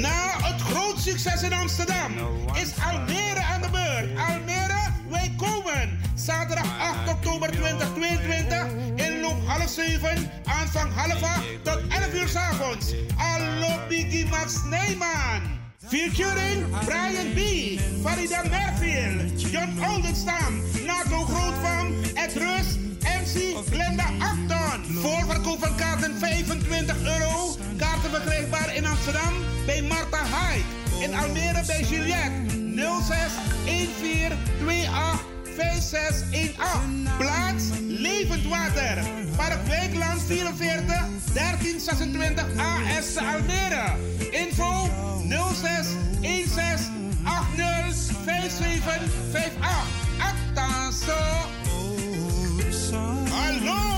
Na het groot succes in Amsterdam is Almere aan de beurt. Almere, wij komen. Zaterdag 8 oktober 2022 in loop half 7, aanvang half 8 tot 11 uur s avonds. Allo Biggie Max Nijman. Featuring Brian B., Farida Merfield, John Oldenstam, Nato Grootvam, Ed Rus, MC Glenda Acton. Voorverkoop van kaarten 25 euro. Kaarten verkrijgbaar in Amsterdam bij Marta Hyde. In Almere bij Juliette 06 14 28 5618. Plaats Levend Water. Park Wijkland 44 1326 AS Almere. Info 06 16 80 5758. Acta Hallo!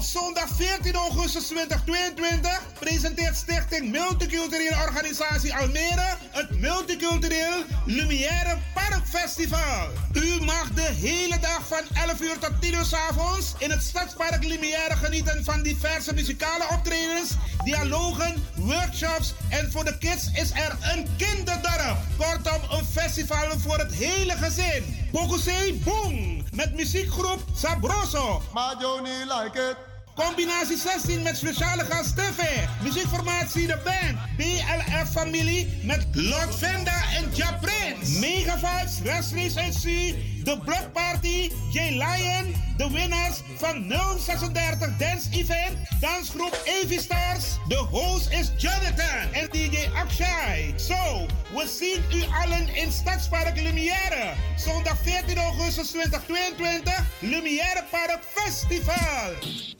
Op zondag 14 augustus 2022 presenteert Stichting Multiculturele Organisatie Almere het Multicultureel Lumière Parkfestival. U mag de hele dag van 11 uur tot 10 uur s avonds in het Stadspark Lumière genieten van diverse muzikale optredens, dialogen, workshops en voor de kids is er een kinderdorp. Kortom, een festival voor het hele gezin. Bokuse Boom met muziekgroep Sabroso. Maar Johnny like it. Combinatie 16 met speciale gast TV. Muziekformatie de band. BLF familie met Lord Venda en Ja Prince. Mega Vibes, Race SC. De Block Party, J Lion. De winnaars van 036 Dance Event. Dansgroep Avi Stars. De host is Jonathan en DJ Akshay. Zo, we zien u allen in Stadspark Lumière. Zondag 14 augustus 2022. Lumière Park Festival.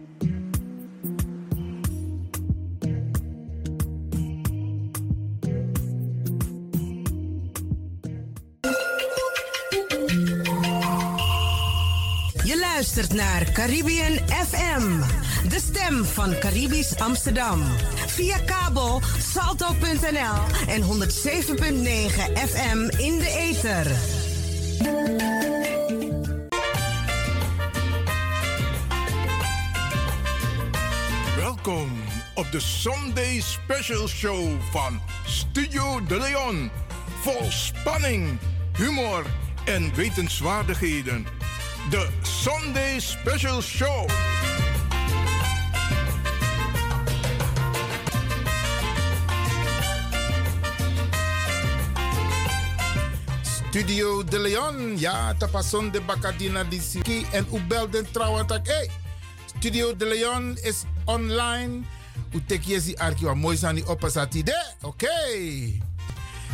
Luistert naar Caribbean FM, de stem van Caribisch Amsterdam. Via kabel salto.nl en 107.9 FM in de ether. Welkom op de Sunday Special Show van Studio De Leon. Vol spanning, humor en wetenswaardigheden. De Sunday Special Show. Studio De Leon, ja, tapason de Bacadina di Siki en u belden trouwens hey, Studio De Leon is online. U tek je arki wa mooi sani opasati de, oké.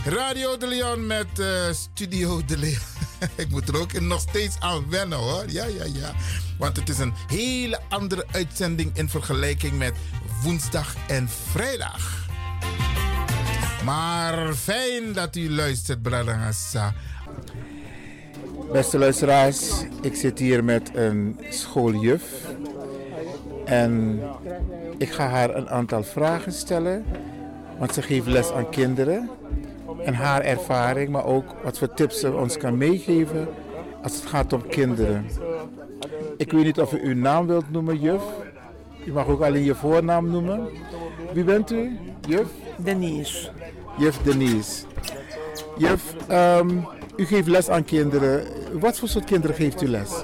Radio De Leon met uh, Studio De Leon. Ik moet er ook nog steeds aan wennen hoor. Ja, ja, ja. Want het is een hele andere uitzending in vergelijking met woensdag en vrijdag. Maar fijn dat u luistert, Bradangasa. Beste luisteraars, ik zit hier met een schooljuf. En ik ga haar een aantal vragen stellen. Want ze geeft les aan kinderen. En haar ervaring, maar ook wat voor tips ze ons kan meegeven als het gaat om kinderen. Ik weet niet of u uw naam wilt noemen, juf. U mag ook alleen je voornaam noemen. Wie bent u, juf? Denise. Juf Denise. Juf, um, u geeft les aan kinderen. Wat voor soort kinderen geeft u les?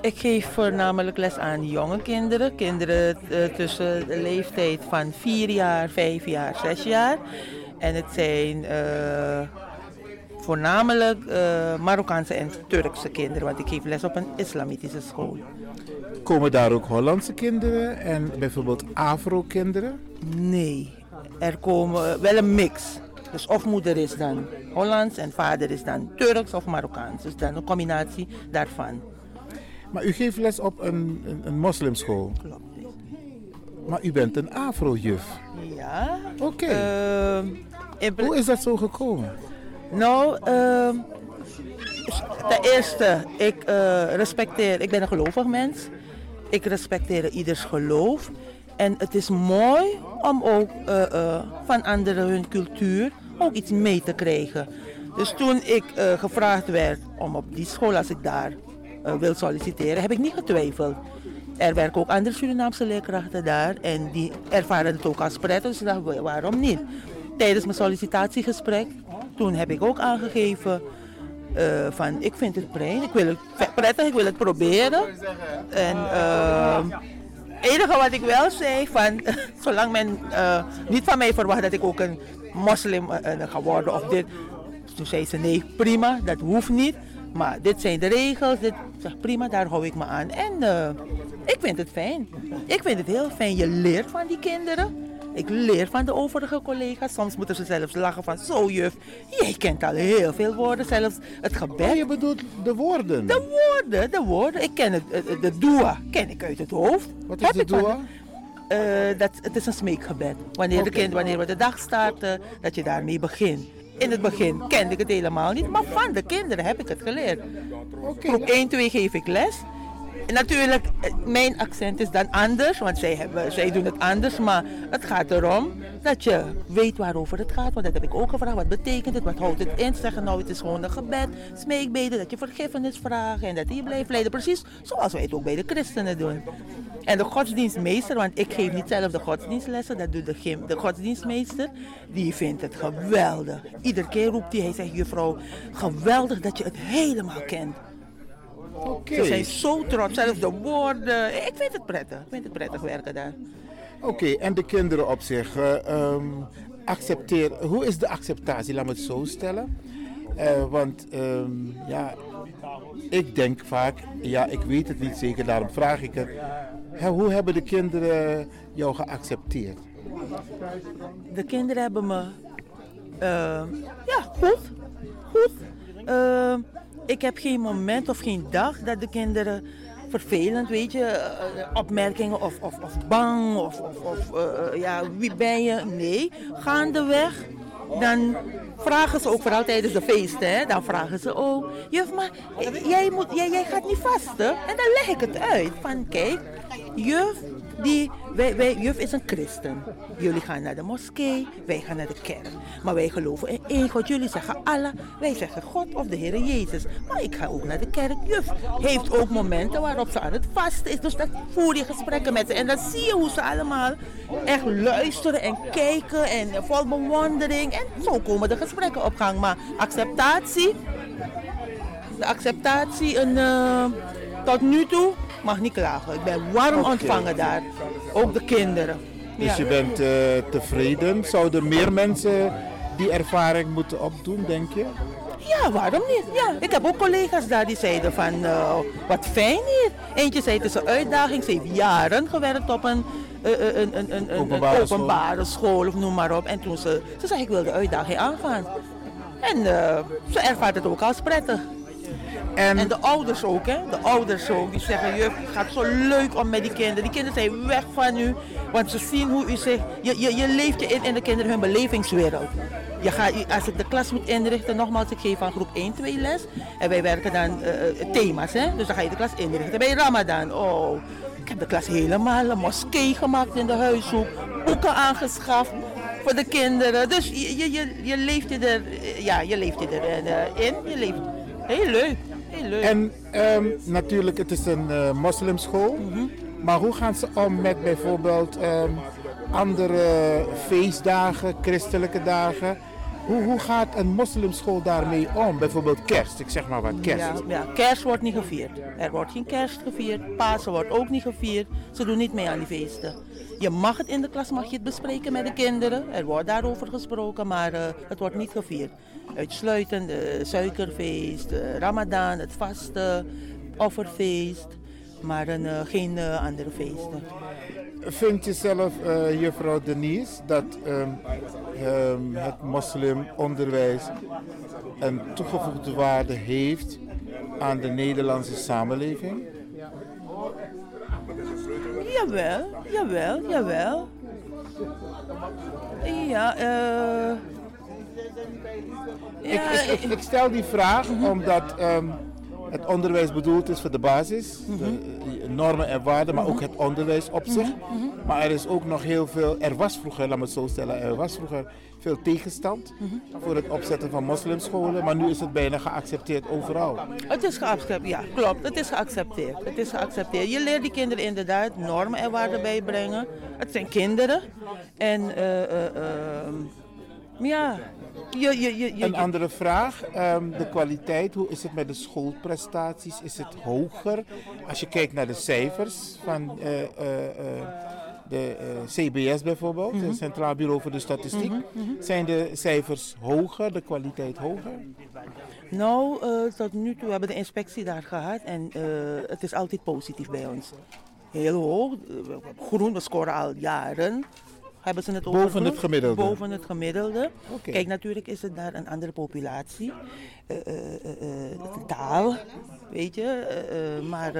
Ik geef voornamelijk les aan jonge kinderen. Kinderen uh, tussen de leeftijd van 4 jaar, 5 jaar, 6 jaar. En het zijn uh, voornamelijk uh, Marokkaanse en Turkse kinderen, want ik geef les op een islamitische school. Komen daar ook Hollandse kinderen en bijvoorbeeld Afro-kinderen? Nee, er komen wel een mix. Dus of moeder is dan Hollands en vader is dan Turks of Marokkaans. Dus dan een combinatie daarvan. Maar u geeft les op een, een, een moslimschool. Klopt. Maar u bent een afro-juf. Ja. Oké. Ehm, Hoe is dat zo gekomen? Nou, ehm, ten eerste, ik eh, respecteer, ik ben een gelovig mens. Ik respecteer ieders geloof. En het is mooi om ook eh, eh, van anderen hun cultuur ook iets mee te krijgen. Dus toen ik gevraagd werd om op die school, als ik daar wil solliciteren, heb ik niet getwijfeld. Er werken ook andere Surinaamse leerkrachten daar en die ervaren het ook als prettig, dus ik dacht, wa- waarom niet? Tijdens mijn sollicitatiegesprek, toen heb ik ook aangegeven eh, van ik vind het prettig, ik wil het prettig, ik wil het proberen. En ehm, het enige wat ik wel zei, van, zolang men eh, niet van mij verwacht dat ik ook een moslim eh, ga worden of dit. Toen zei ze nee, prima, dat hoeft niet. Maar dit zijn de regels, dit, zeg prima, daar hou ik me aan. En eh, ik vind het fijn. Ik vind het heel fijn. Je leert van die kinderen. Ik leer van de overige collega's. Soms moeten ze zelfs lachen van, zo juf, jij kent al heel veel woorden, zelfs het gebed. Oh, je bedoelt de woorden. De woorden, de woorden. Ik ken het, de dua ken ik uit het hoofd. Wat is Heb de dua? Eh, dat, het is een smeekgebed. Wanneer, de kind, wanneer we de dag starten, dat je daarmee begint. In het begin kende ik het helemaal niet, maar van de kinderen heb ik het geleerd. Groep 1, 2 geef ik les. Natuurlijk, eh, mijn accent is dan anders, want zij, hebben, zij doen het anders. Maar het gaat erom dat je weet waarover het gaat. Want dat heb ik ook gevraagd. Wat betekent het? Wat houdt het in? Zeggen nou, het is gewoon een gebed, smeekbeden, dat je vergiffenis vraagt en dat hij blijft leiden. Precies zoals wij het ook bij de christenen doen. En de godsdienstmeester, want ik geef niet zelf de godsdienstlessen, dat doet de, de godsdienstmeester, die vindt het geweldig. Iedere keer roept hij, hij zegt, juffrouw, geweldig dat je het helemaal kent. Ze zijn zo trots, zelfs de woorden. Ik vind het prettig, ik vind het prettig werken daar. Oké, en de kinderen op zich. eh, ehm, accepteer, hoe is de acceptatie? Laat me het zo stellen. Eh, want ehm, ja, ik denk vaak, ja, ik weet het niet zeker, daarom vraag ik het. Hè, hoe hebben de kinderen jou geaccepteerd? De kinderen hebben me, eh, ja, goed, goed. Eh, ik heb geen moment of geen dag dat de kinderen vervelend, weet je, eh, opmerkingen of, of, of bang of, of, eh, ja, wie ben je? Nee, gaandeweg. Dan vragen ze ook, vooral tijdens de feesten, hè, dan vragen ze ook, juf, maar jij, moet, jij, jij gaat niet vasten? En dan leg ik het uit, van kijk, juf, die, wij, wij, juf is een christen. Jullie gaan naar de moskee, wij gaan naar de kerk. Maar wij geloven in één God. Jullie zeggen Allah, wij zeggen God of de Heer Jezus. Maar ik ga ook naar de kerk. Juf heeft ook momenten waarop ze aan het vasten is. Dus dan voer je gesprekken met ze. En dan zie je hoe ze allemaal echt luisteren en kijken en vol bewondering. En zo komen de gesprekken op gang. Maar acceptatie, de acceptatie eh, tot nu toe mag niet klagen. Ik ben warm ontvangen daar. Ook de kinderen. Dus Ja. je bent eh, tevreden. Zouden meer mensen die ervaring moeten opdoen, denk je? Ja, waarom niet? Ja, ik heb ook collega's daar die zeiden van, eh, wat fijn hier. Eentje zei het is een uitdaging. Ze heeft jaren gewerkt op een, eh, een, een, een, Openbare school of noem maar op. En toen ze, ze zei, ik wil de uitdaging aangaan. En ze ervaart het ook als prettig. En, de ouders ook, hè? De ouders ook. Die zeggen, juf, het gaat zo leuk om met die kinderen. Die kinderen zijn weg van u. Want ze zien hoe u zich... Je, je, je leeft je in in de kinderen hun belevingswereld. Je gaat, als ik de klas moet inrichten, nogmaals, ik geef van groep 1, 2 les. En wij werken dan eh, eh, thema's, hè? Dus dan ga je de klas inrichten. Bij Ramadan, oh... Ik heb de klas helemaal een moskee gemaakt in de huishoek. Boeken aangeschaft voor de kinderen. Dus je, je, je, je leeft je er... Ja, je leeft je erin. eh, in. Je leeft... Heel leuk. Heel leuk. en ehm, natuurlijk, het is een eh, moslimschool. Maar hoe gaan ze om met bijvoorbeeld ehm, andere feestdagen, christelijke dagen? Hoe, hoe gaat een moslimschool daarmee om? Bijvoorbeeld kerst, ik zeg maar wat, kerst. Ja, ja, kerst wordt niet gevierd. Er wordt geen kerst gevierd. Pasen wordt ook niet gevierd. Ze doen niet mee aan die feesten. Je mag het in de klas mag je het bespreken met de kinderen. Er wordt daarover gesproken, maar eh, het wordt niet gevierd. Uitsluitend de suikerfeest, de Ramadan, het vasten, offerfeest. Maar een, eh, geen eh, andere feesten. Vind je zelf, eh, juffrouw Denise, dat ehm, ehm, het moslimonderwijs een toegevoegde waarde heeft aan de Nederlandse samenleving? Jawel, jawel, jawel. Ja, eh. Ik, ik, stel die vraag omdat ehm, het onderwijs bedoeld is voor de basis, eh, normen en waarden, maar ook het onderwijs op zich. Maar er is ook nog heel veel, er was vroeger, laat me het zo stellen, er was vroeger veel tegenstand voor het opzetten van moslimscholen, maar nu is het bijna geaccepteerd overal. Het is geaccepteerd, ja, klopt. Het is geaccepteerd. Het is geaccepteerd. Je leert die kinderen inderdaad normen en waarden bijbrengen. Het zijn kinderen. En ehm, ja, je, je, je, je- Een andere vraag, ehm, de kwaliteit, hoe is het met de schoolprestaties? Is het hoger? Als je kijkt naar de cijfers van eh, eh, eh, de CBS bijvoorbeeld, het Centraal Bureau voor de Statistiek, zijn de cijfers hoger, de kwaliteit hoger? Nou, tot nu toe hebben we de inspectie daar gehad en het is altijd positief bij ons. Heel hoog, groen, we scoren al jaren. Hebben ze het over Boven het gemiddelde? Boven het gemiddelde. Kijk, natuurlijk is het daar een andere populatie. Eh, eh, eh, eh, taal, weet je. maar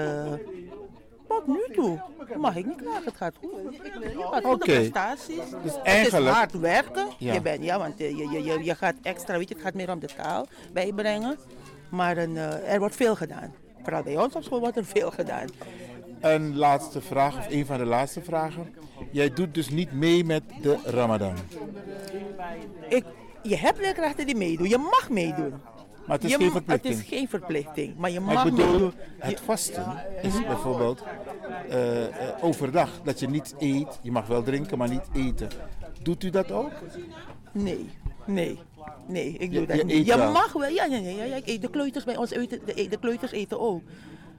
tot nu toe mag ik niet klagen, het gaat goed. Je gaat goede prestaties. Dus Het eigenlijk- is hard werken. Ja. Je bent, ja, want je, je, je, je gaat extra, weet je, het gaat meer om de taal bijbrengen. Maar een, er wordt veel gedaan. Vooral bij ons op school wordt er veel gedaan. Een laatste vraag, of een van de laatste vragen. Jij doet dus niet mee met de Ramadan. Ik, je hebt leerkrachten die meedoen. Je mag meedoen. Maar het is Je geen verplichting. Het is geen verplichting, maar je Maar mag ik bedoel, meedoen. het vasten is bijvoorbeeld eh, eh, overdag. Dat je niet eet, je mag wel drinken, maar niet eten. Doet u dat ook? Nee, nee. Nee, ik doe Je- dat je niet. je mag wel. Ja, ja, ja, ja, ja, ik eet de kleuters bij ons eten. De, de kleuters eten ook.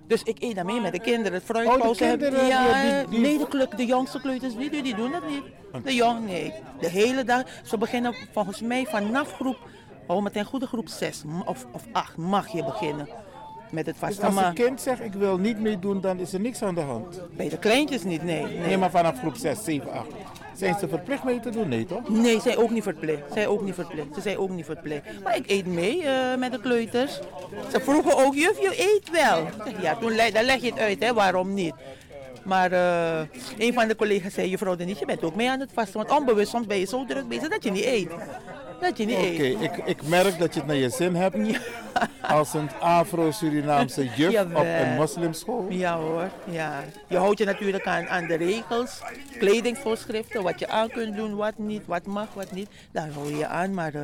Dus ik eet daarmee met de kinderen. Het fruitpauze hebben- kinderen, Ja, die- die- nee, de, kleu- de jongste kleuters die, doen dat niet. De jong, nee. De hele dag. Ze beginnen volgens mij vanaf groep, oh, met een goede groep 6 of, of 8 mag je beginnen met het Dus vasten. als een kind zegt ik wil niet meedoen, dan is er niks aan de hand. bij de kleintjes niet, nee. Nee, Nee, maar vanaf groep 6, 7, 8. Zijn ze verplicht mee te doen? Nee, toch? nee zij ook niet verplicht. Zij ook niet verplicht. Ze zijn ook niet verplicht. Maar ik eet mee eh, met de kleuters. Ze vroegen ook, juf, je eet wel. Ja, toen le- dan leg je het uit, hè, waarom niet. Maar eh, een van de collega's zei, juffrouw Denise, je bent ook mee aan het vasten. Want onbewust soms ben je zo druk bezig dat je niet eet. Dat je niet Oké, ik, ik merk dat je het naar je zin hebt. Als een Afro-Surinaamse juf op een moslimschool. Ja hoor, ja. Je houdt je natuurlijk aan, aan de regels, kledingvoorschriften, wat je aan kunt doen, wat niet, wat mag, wat niet. Daar hou je je aan, maar eh,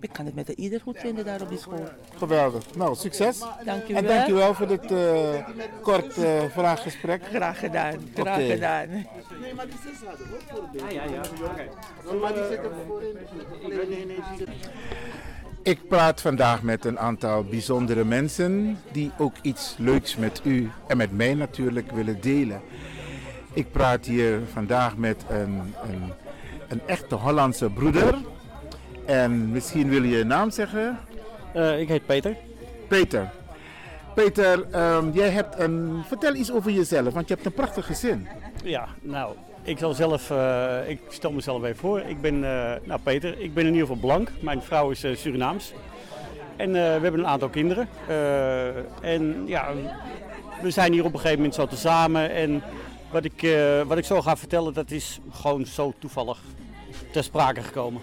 ik kan het met ieder goed vinden daar op die school. Geweldig. Nou, succes. Dank u En wel. dankjewel voor dit eh, kort eh, vraaggesprek. Graag gedaan, graag Oké. gedaan. Ik praat vandaag met een aantal bijzondere mensen die ook iets leuks met u en met mij natuurlijk willen delen. Ik praat hier vandaag met een, een, een echte Hollandse broeder. En misschien wil je je naam zeggen? Eh, ik heet Peter. Peter. Peter, ehm, jij hebt een. Vertel iets over jezelf, want je hebt een prachtig gezin. Ja, nou, ik zal zelf, eh, ik stel mezelf even voor. Ik ben, eh, nou Peter, ik ben in ieder geval blank. Mijn vrouw is eh, Surinaams. En we hebben een aantal kinderen. En ja, we zijn hier op een gegeven moment zo tezamen. En wat ik, wat ik zo ga vertellen, dat is gewoon zo toevallig ter sprake gekomen.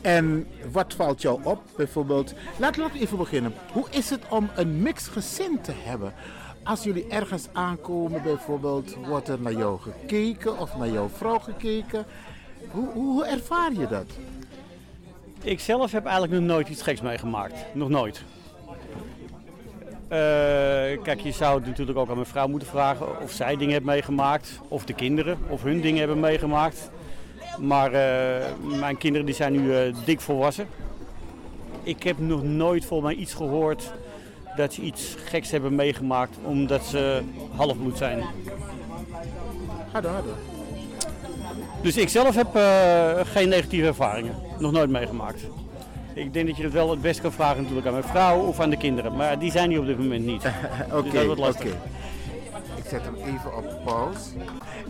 En wat valt jou op? Bijvoorbeeld, laten we even beginnen. Hoe is het om een mixed gezin te hebben? Als jullie ergens aankomen, bijvoorbeeld, wordt er naar jou gekeken of naar jouw vrouw gekeken. Hoe, hoe ervaar je dat? Ik zelf heb eigenlijk nog nooit iets geks meegemaakt. Nog nooit. Eh, kijk, je zou natuurlijk ook aan mijn vrouw moeten vragen of zij dingen heeft meegemaakt. Of de kinderen, of hun dingen hebben meegemaakt. Maar eh, mijn kinderen die zijn nu eh, dik volwassen. Ik heb nog nooit volgens mij iets gehoord dat ze iets geks hebben meegemaakt omdat ze halfbloed zijn. Ga door, ga door. Dus ik zelf heb eh, geen negatieve ervaringen. Nog nooit meegemaakt. Ik denk dat je het wel het best kan vragen natuurlijk aan mijn vrouw of aan de kinderen. Maar die zijn hier op dit moment niet. Oké, Dus lastig. oké. zet hem even op pauze.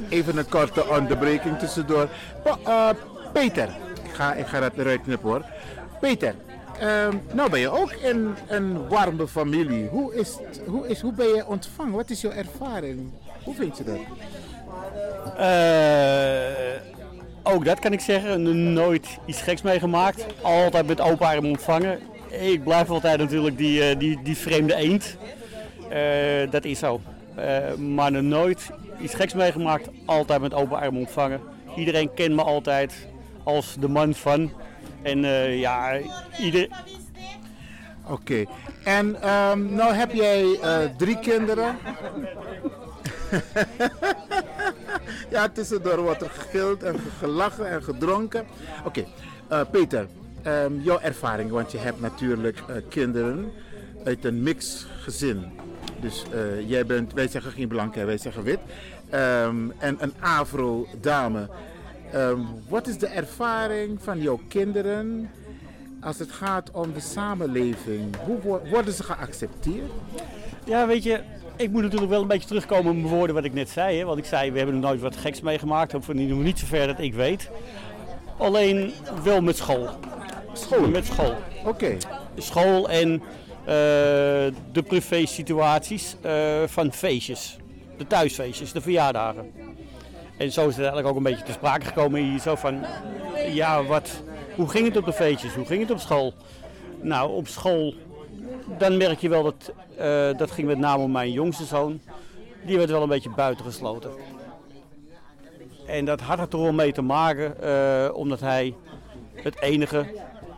Even een korte onderbreking tussendoor. Pa- eh, Peter, ik ga, ik ga dat eruit knippen hoor. Peter, ehm, nou ben je ook in een warme familie. Hoe, is, hoe, is, hoe ben je ontvangen? Wat is jouw ervaring? Hoe vind je dat? Eh, ook dat kan ik zeggen. Nooit iets geks meegemaakt. Altijd met open armen ontvangen. Ik blijf altijd natuurlijk die, eh, die, die vreemde eend. Eh, dat is zo. Maar nooit iets geks meegemaakt. Altijd met open armen ontvangen. Iedereen kent me altijd als de man van. En eh, ja, ieder, Oké. En ehm, nou heb jij eh, drie kinderen. ja, tussendoor wordt er gegild en gelachen en gedronken. Oké, eh, Peter, ehm, jouw ervaring, want je hebt natuurlijk kinderen uit een mixgezin. Dus eh, jij bent, wij zeggen geen blanke, wij zeggen wit. Ehm, en een afro-dame. Ehm, wat is de ervaring van jouw kinderen als het gaat om de samenleving? Hoe wo- worden ze geaccepteerd? Ja, weet je, ik moet natuurlijk wel een beetje terugkomen op mijn woorden wat ik net zei. Hè? Want ik zei, we hebben nog nooit wat geks meegemaakt. Of nog niet zover dat ik weet. Alleen wel met school. School? Met school. Oké. School en eh, de privé situaties eh, van feestjes. De thuisfeestjes, de verjaardagen. En zo is het eigenlijk ook een beetje te sprake gekomen hier. Zo van, ja, wat, hoe ging het op de feestjes? Hoe ging het op school? Nou, op school, dan merk je wel dat, eh, dat ging met name om mijn jongste zoon. Die werd wel een beetje buitengesloten. En dat had er toch wel mee te maken, eh, omdat hij het enige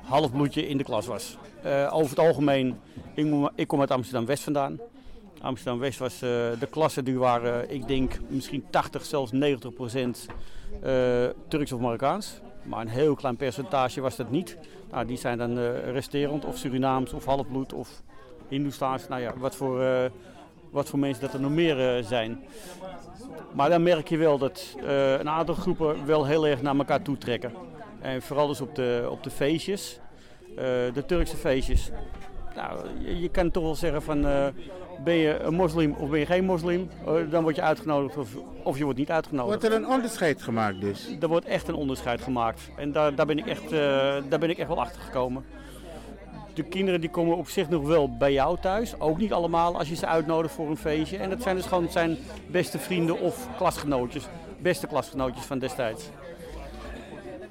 halfbloedje in de klas was. Eh, over het algemeen, ik kom uit Amsterdam-West vandaan. Amsterdam-West was eh, de klassen die waren, ik denk misschien 80, zelfs 90 procent eh, Turks of Marokkaans. Maar een heel klein percentage was dat niet. Nou, die zijn dan eh, resterend of Surinaams of halfbloed of Hindoestaans. Nou ja, wat voor, eh, wat voor mensen dat er nog meer eh, zijn. Maar dan merk je wel dat eh, een aantal groepen wel heel erg naar elkaar toe trekken. En vooral dus op de, op de feestjes, eh, de Turkse feestjes. Nou, je, je kan toch wel zeggen van, eh, ben je een moslim of ben je geen moslim? Eh, dan word je uitgenodigd of, of je wordt niet uitgenodigd. Wordt er een onderscheid gemaakt dus? Er wordt echt een onderscheid gemaakt. En daar, daar, ben, ik echt, eh, daar ben ik echt wel achter gekomen. De kinderen die komen op zich nog wel bij jou thuis. Ook niet allemaal als je ze uitnodigt voor een feestje. En dat zijn dus gewoon zijn beste vrienden of klasgenootjes. Beste klasgenootjes van destijds.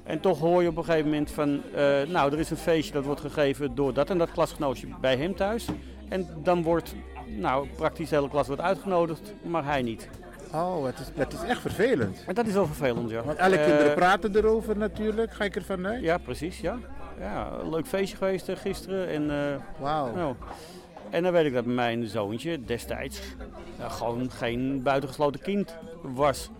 En toch hoor je op een gegeven moment van, eh, nou er is een feestje dat wordt gegeven door dat en dat klasgenootje bij hem thuis. En dan wordt, nou praktisch de hele klas wordt uitgenodigd, maar hij niet. Oh, het is, het is echt vervelend. En dat is wel vervelend, ja. Want alle Eh, kinderen praten erover natuurlijk, ga ik ervan uit. Ja, precies, ja. Ja, leuk feestje geweest eh, gisteren. En, eh, Wauw. nou, en dan weet ik dat mijn zoontje destijds gewoon geen buitengesloten kind was.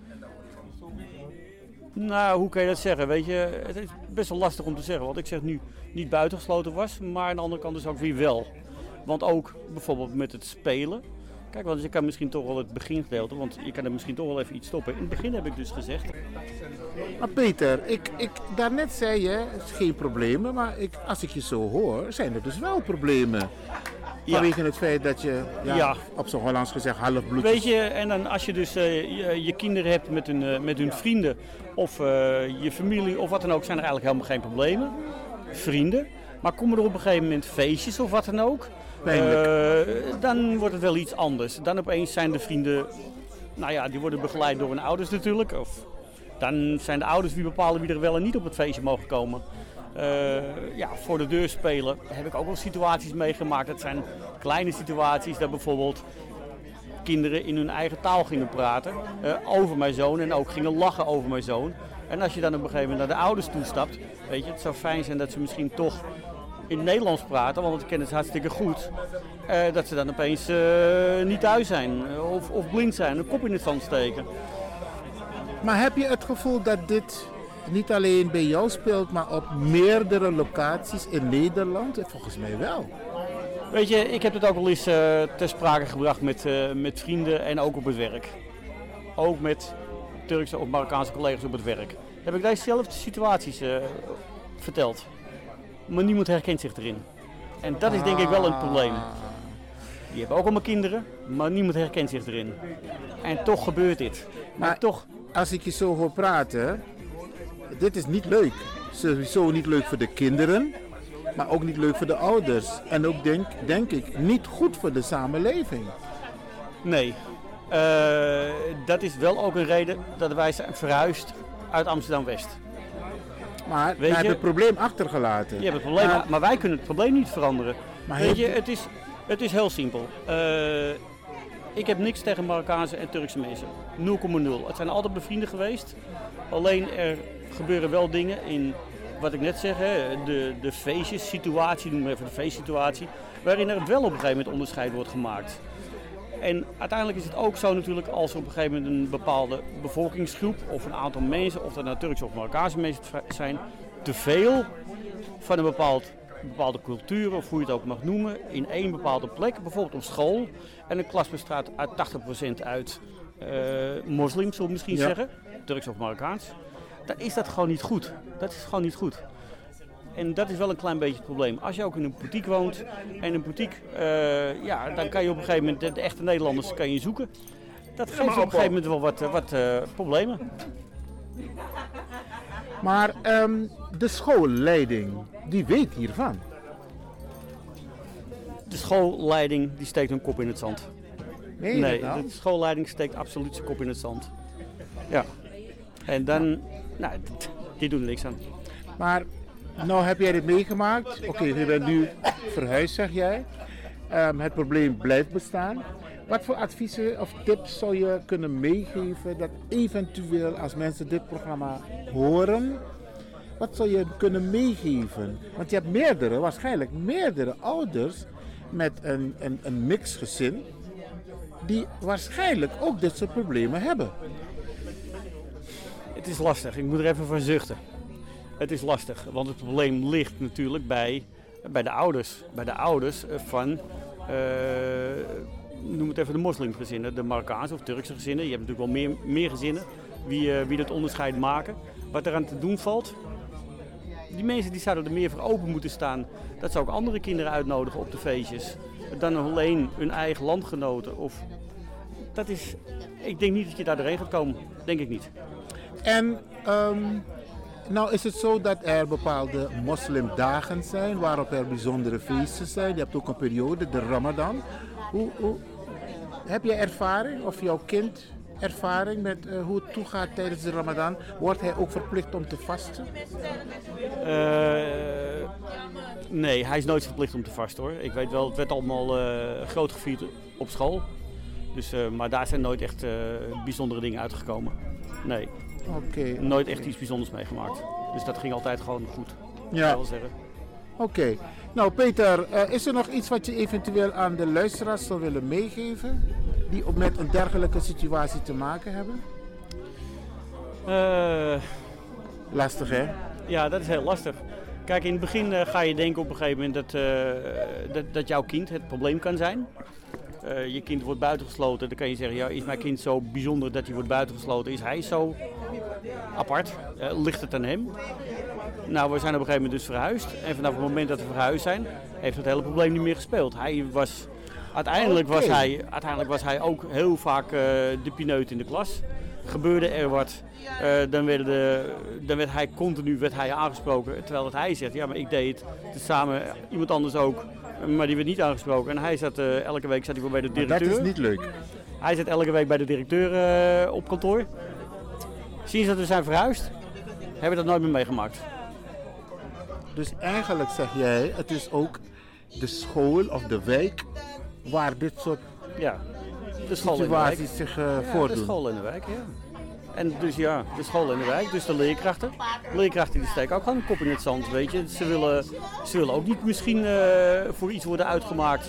Nou, hoe kan je dat zeggen? Weet je, het is best wel lastig om te zeggen. Want ik zeg nu niet buitengesloten was, maar aan de andere kant dus ook weer wel. Want ook bijvoorbeeld met het spelen. Kijk, want je kan misschien toch wel het begingedeelte, want je kan er misschien toch wel even iets stoppen. In het begin heb ik dus gezegd, Maar Peter, ik, ik, daarnet zei je, het is geen problemen, maar ik, als ik je zo hoor, zijn er dus wel problemen. Ja. Vanwege het feit dat je, ja, Ja. op zo'n Hollands gezegd, half bloed Weet je, en dan als je dus eh, je, je kinderen hebt met hun, eh, met hun vrienden of eh, je familie of wat dan ook, zijn er eigenlijk helemaal geen problemen. Vrienden. Maar komen er op een gegeven moment feestjes of wat dan ook, dan wordt het wel iets anders. Dan opeens zijn de vrienden, nou ja, die worden begeleid door hun ouders natuurlijk. Of dan zijn de ouders die bepalen wie er wel en niet op het feestje mogen komen. Eh, ja, voor de deur spelen heb ik ook wel situaties meegemaakt. Dat zijn kleine situaties, dat bijvoorbeeld kinderen in hun eigen taal gingen praten eh, over mijn zoon en ook gingen lachen over mijn zoon. En als je dan op een gegeven moment naar de ouders toestapt, weet je, het zou fijn zijn dat ze misschien toch in Nederlands praten, want ik ken het hartstikke goed. eh, dat ze dan opeens niet thuis zijn of, of blind zijn, een kop in het zand steken. Maar heb je het gevoel dat dit niet alleen bij jou speelt, maar op meerdere locaties in Nederland? Volgens mij wel. Weet je, ik heb het ook wel eens eh, ter sprake gebracht met, eh, met vrienden en ook op het werk. Ook met Turkse of Marokkaanse collega's op het werk. Heb ik dezezelfde situaties eh, verteld. Maar niemand herkent zich erin. En dat is denk ik wel een probleem. Die hebben ook allemaal kinderen, maar niemand herkent zich erin. En toch gebeurt dit. Maar, Maar- toch, Als ik je zo hoor praten, dit is niet leuk. Sowieso niet leuk voor de kinderen, maar ook niet leuk voor de ouders. En ook denk, denk ik niet goed voor de samenleving. nee. Eh, dat is wel ook een reden dat wij zijn verhuisd uit Amsterdam-West. Maar we hebben het probleem achtergelaten. Je hebt het probleem, Maar- maar wij kunnen het probleem niet veranderen. Maar Weet je, het is, het is heel simpel. Eh, ik heb niks tegen Marokkaanse en Turkse mensen. 0,0. Het zijn altijd bevrienden geweest. Alleen er gebeuren wel dingen in, wat ik net zeg, hè, de, de feestjes-situatie, noem maar even de feestsituatie, waarin er wel op een gegeven moment onderscheid wordt gemaakt. En uiteindelijk is het ook zo natuurlijk als er op een gegeven moment een bepaalde bevolkingsgroep of een aantal mensen, of dat nou Turkse of Marokkaanse mensen zijn, te veel van een bepaald, bepaalde cultuur of hoe je het ook mag noemen, in één bepaalde plek, bijvoorbeeld op school. En een klas bestaat uit 80% uit eh, moslims, zullen we misschien Ja. zeggen, Turks of Marokkaans. Dan is dat gewoon niet goed. Dat is gewoon niet goed. En dat is wel een klein beetje het probleem. Als je ook in een boutique woont en een boutique, eh, ja, dan kan je op een gegeven moment de, echte Nederlanders kan je zoeken. Dat geeft op een gegeven moment wel wat, eh, wat eh, problemen. Maar ehm, de schoolleiding, die weet hiervan. De schoolleiding die steekt hun kop in het zand. Nee, dat nou? de schoolleiding steekt absoluut zijn kop in het zand. Ja. En dan, nou, die doen er niks aan. Maar nou heb jij dit meegemaakt. Oké, je bent nu verhuisd, zeg jij. Ehm, het probleem blijft bestaan. Wat voor adviezen of tips zou je kunnen meegeven dat eventueel als mensen dit programma horen, wat zou je kunnen meegeven? Want je hebt meerdere, waarschijnlijk meerdere ouders met een, een, een mixgezin die waarschijnlijk ook dit soort problemen hebben. Is lastig, ik moet er even van zuchten. Het is lastig, want het probleem ligt natuurlijk bij, bij de ouders. Bij de ouders eh, van, eh, noem het even de moslimgezinnen, de Marokkaanse of Turkse gezinnen. Je hebt natuurlijk wel meer, meer gezinnen wie, eh, wie dat onderscheid maken. Wat eraan te doen valt, die mensen die zouden er meer voor open moeten staan. Dat ze ook andere kinderen uitnodigen op de feestjes. Dan alleen hun eigen landgenoten. Of, dat is, ik denk niet dat je daar doorheen gaat komen. Denk ik niet. En ehm, nou is het zo dat er bepaalde moslimdagen zijn waarop er bijzondere feesten zijn. Je hebt ook een periode, de Ramadan. Hoe, hoe, heb je ervaring of jouw kind ervaring met eh, hoe het toegaat tijdens de Ramadan? Wordt hij ook verplicht om te vasten? Eh, nee, hij is nooit verplicht om te vasten hoor. Ik weet wel, het werd allemaal eh, groot gevierd op school. Dus, maar daar zijn nooit echt bijzondere dingen uitgekomen. Nee, Oké, nooit echt iets bijzonders meegemaakt. Dus dat ging altijd gewoon goed. Ja. Zeggen. oké. Nou Peter, eh, is er nog iets wat je eventueel aan de luisteraars zou willen meegeven? Die op met een dergelijke situatie te maken hebben? Eh, Lastig hè? Ja, dat is heel lastig. Kijk, in het begin eh, ga je denken op een gegeven moment dat, dat, dat jouw kind het probleem kan zijn. Eh, je kind wordt buitengesloten, dan kan je zeggen, ja, is mijn kind zo bijzonder dat hij wordt buitengesloten? Is hij zo apart? Eh, ligt het aan hem? Nou, we zijn op een gegeven moment dus verhuisd. En vanaf het moment dat we verhuisd zijn, heeft het hele probleem niet meer gespeeld. Hij was, uiteindelijk, was hij, uiteindelijk was hij ook heel vaak eh, de pineut in de klas. Gebeurde er wat, dan, werden de, dan werd hij continu werd hij aangesproken. Terwijl dat hij zegt, ja, maar ik deed het samen, iemand anders ook. Maar die werd niet aangesproken. En hij zat eh, elke week zat hij bij de Maar directeur. dat is niet leuk. Hij zit elke week bij de directeur eh, op kantoor. Sinds dat we zijn verhuisd, hebben we dat nooit meer meegemaakt. Dus eigenlijk zeg jij, het is ook de school of de wijk waar dit soort Ja, de school in de wijk. situaties zich eh, Ja, de voordoen. school in de wijk, ja. En dus ja, de school in de wijk, dus de leerkrachten. Leerkrachten die steken ook gewoon een kop in het zand, weet je. Ze willen, ze willen ook niet misschien eh, voor iets worden uitgemaakt.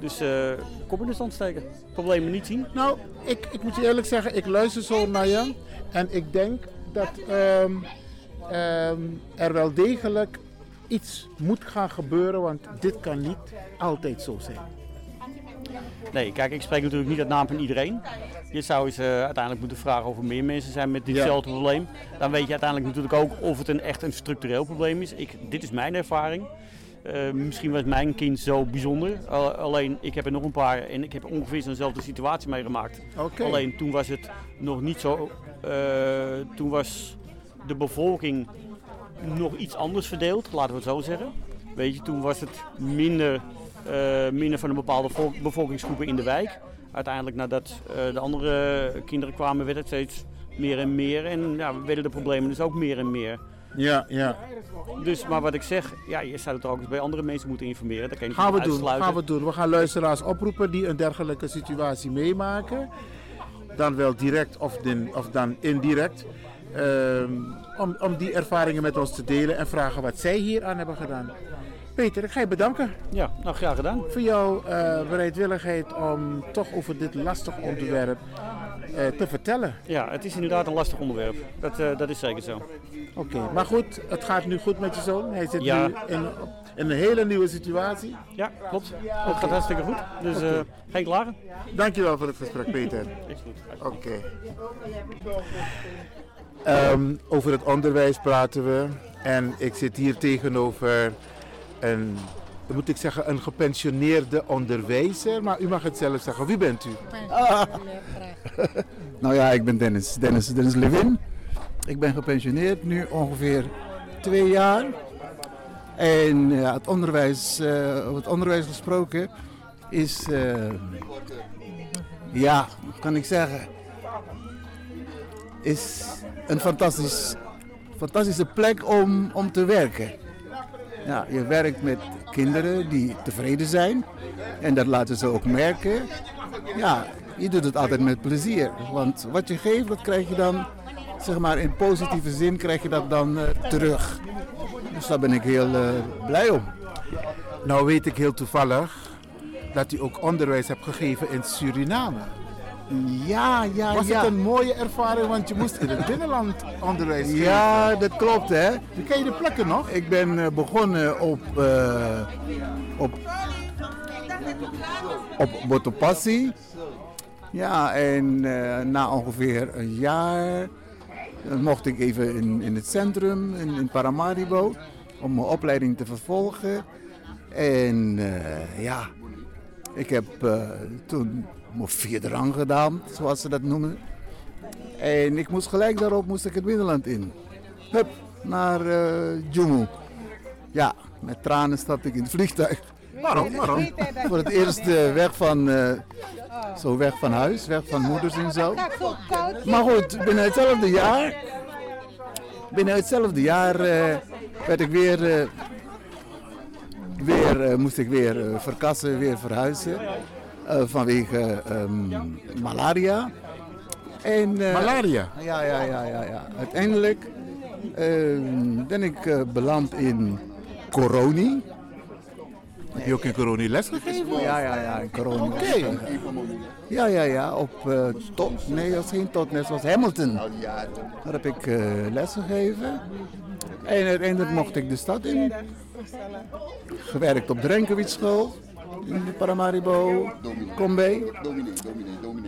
Dus eh, kop in het zand steken. Problemen niet zien. Nou, ik, ik moet je eerlijk zeggen, ik luister zo naar je en ik denk dat ehm, ehm, er wel degelijk iets moet gaan gebeuren, want dit kan niet altijd zo zijn. Nee, kijk, ik spreek natuurlijk niet uit naam van iedereen. Je zou eens eh, uiteindelijk moeten vragen of er meer mensen zijn met ditzelfde probleem. Dan weet je uiteindelijk natuurlijk ook of het een echt een structureel probleem is. Ik, dit is mijn ervaring. Eh, misschien was mijn kind zo bijzonder. Al- alleen ik heb er nog een paar en ik heb ongeveer zo'nzelfde situatie meegemaakt. Alleen toen was het nog niet zo. eh, toen was de bevolking nog iets anders verdeeld, laten we het zo zeggen. Weet je, toen was het minder, minder van een bepaalde volk- bevolkingsgroepen in de wijk. Uiteindelijk nadat eh, de andere kinderen kwamen, werd het steeds meer en meer. En ja, werden de problemen dus ook meer en meer. Ja, ja. Dus, maar wat ik zeg, ja, je zou het ook eens bij andere mensen moeten informeren. Dat kan je Gaan we doen, gaan we doen. We gaan luisteraars oproepen die een dergelijke situatie meemaken. Dan wel direct of, din- of dan indirect. Ehm, om, om die ervaringen met ons te delen en vragen wat zij hier aan hebben gedaan. Peter, ik ga je bedanken Ja, nou graag gedaan. voor jouw eh, bereidwilligheid om toch over dit lastig onderwerp eh, te vertellen. Ja, het is inderdaad een lastig onderwerp. Dat, eh, dat is zeker zo. Oké, maar goed, het gaat nu goed met je zoon. Hij zit Ja. nu in, in een hele nieuwe situatie. Ja, klopt. Het gaat hartstikke goed. Dus eh geen klagen. Dankjewel voor het gesprek, Peter. Is goed. Oké. Ehm, over het onderwijs praten we. En ik zit hier tegenover een, moet ik zeggen, een gepensioneerde onderwijzer. Maar u mag het zelf zeggen. Wie bent u? Nou ja, ik ben Dennis. Dennis, Dennis Levin. Ik ben gepensioneerd nu ongeveer twee jaar. En ja, het onderwijs, eh, over het onderwijs gesproken is, eh, ja, kan ik zeggen, is een fantastisch, fantastische plek om, om te werken. Ja, je werkt met kinderen die tevreden zijn en dat laten ze ook merken. Ja, je doet het altijd met plezier. Want wat je geeft, dat krijg je dan, zeg maar in positieve zin, krijg je dat dan eh, terug. Dus daar ben ik heel eh, blij om. Nou weet ik heel toevallig dat u ook onderwijs hebt gegeven in Suriname. Ja, ja, Was ja. het een mooie ervaring, want je moest in het binnenland onderwijs geven. Ja, dat klopt hè. Ken je de plekken nog? Ik ben eh, begonnen op, eh op, op Botopassi. Ja, en eh, na ongeveer een jaar mocht ik even in, in het centrum, in, in Paramaribo, om mijn opleiding te vervolgen. En ja, ik heb toen mijn vierde rang gedaan, zoals ze dat noemen. En ik moest gelijk daarop moest ik het binnenland in. Hup, naar Djungu. Ja, met tranen stapte ik in het vliegtuig. Waarom? Waarom? Voor het eerst eh, weg van, eh, zo weg van huis, weg van moeders en zo. Maar goed, binnen hetzelfde jaar, binnen hetzelfde jaar werd ik weer, weer moest ik weer verkassen, weer verhuizen. Eh, vanwege ehm, malaria. En, eh, Malaria. ja, ja, ja, ja, ja. Uiteindelijk eh, ben ik eh, beland in Coroni. Heb je ook in corona les gegeven? Ja, ja, ja, in Coroni. Oké. Ja, ja, ja, op tot, nee, dat was geen tot, dat was Hamilton. Daar heb ik les gegeven. En uiteindelijk mocht ik de stad in. Gewerkt op de Renkewietschool in de Paramaribo, Combe.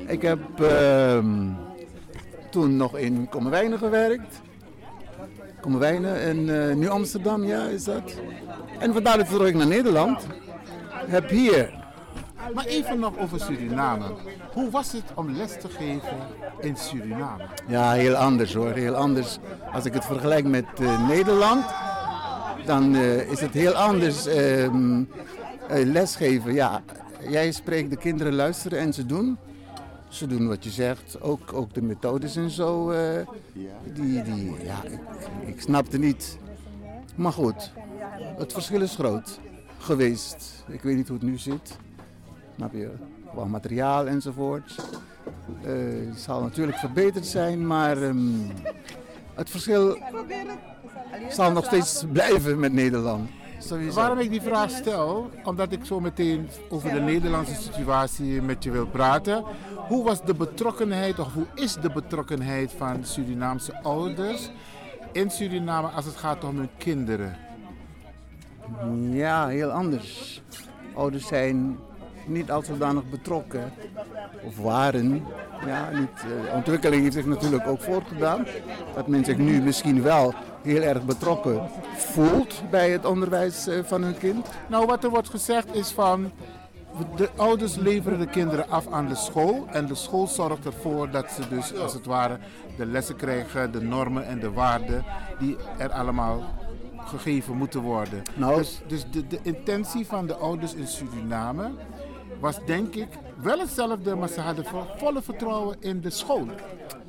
Ik heb ehm, toen nog in Kommerwijnen gewerkt. Kommerwijnen en eh, Nieuw-Amsterdam, ja, is dat. En vandaar dat ik naar Nederland. Heb hier Maar even nog over Suriname. Hoe was het om les te geven in Suriname? Ja, heel anders hoor. Heel anders. Als ik het vergelijk met eh, Nederland, dan eh, is het heel anders ehm, eh, lesgeven. Ja, jij spreekt, de kinderen luisteren en ze doen. Ze doen wat je zegt, ook, ook de methodes en zo. eh, die, die, ja, ik, ik snapte niet. Maar goed, het verschil is groot geweest. Ik weet niet hoe het nu zit. Snap je? Qua materiaal enzovoort. Eh, het zal natuurlijk verbeterd zijn, maar ehm, het verschil zal nog steeds blijven met Nederland. Sowieso. Waarom ik die vraag stel? Omdat ik zo meteen over de Nederlandse situatie met je wil praten. Hoe was de betrokkenheid, of hoe is de betrokkenheid van Surinaamse ouders in Suriname als het gaat om hun kinderen? Ja, heel anders. Ouders zijn niet al zodanig betrokken, of waren. Ja, niet, eh, de ontwikkeling heeft zich natuurlijk ook voortgedaan. Dat men zich nu misschien wel heel erg betrokken voelt bij het onderwijs eh, van hun kind? Nou, wat er wordt gezegd is van de ouders leveren de kinderen af aan de school en de school zorgt ervoor dat ze dus als het ware de lessen krijgen, de normen en de waarden die er allemaal gegeven moeten worden. Nou, dus dus de, de intentie van de ouders in Suriname was denk ik wel hetzelfde, maar ze hadden volle vertrouwen in de school.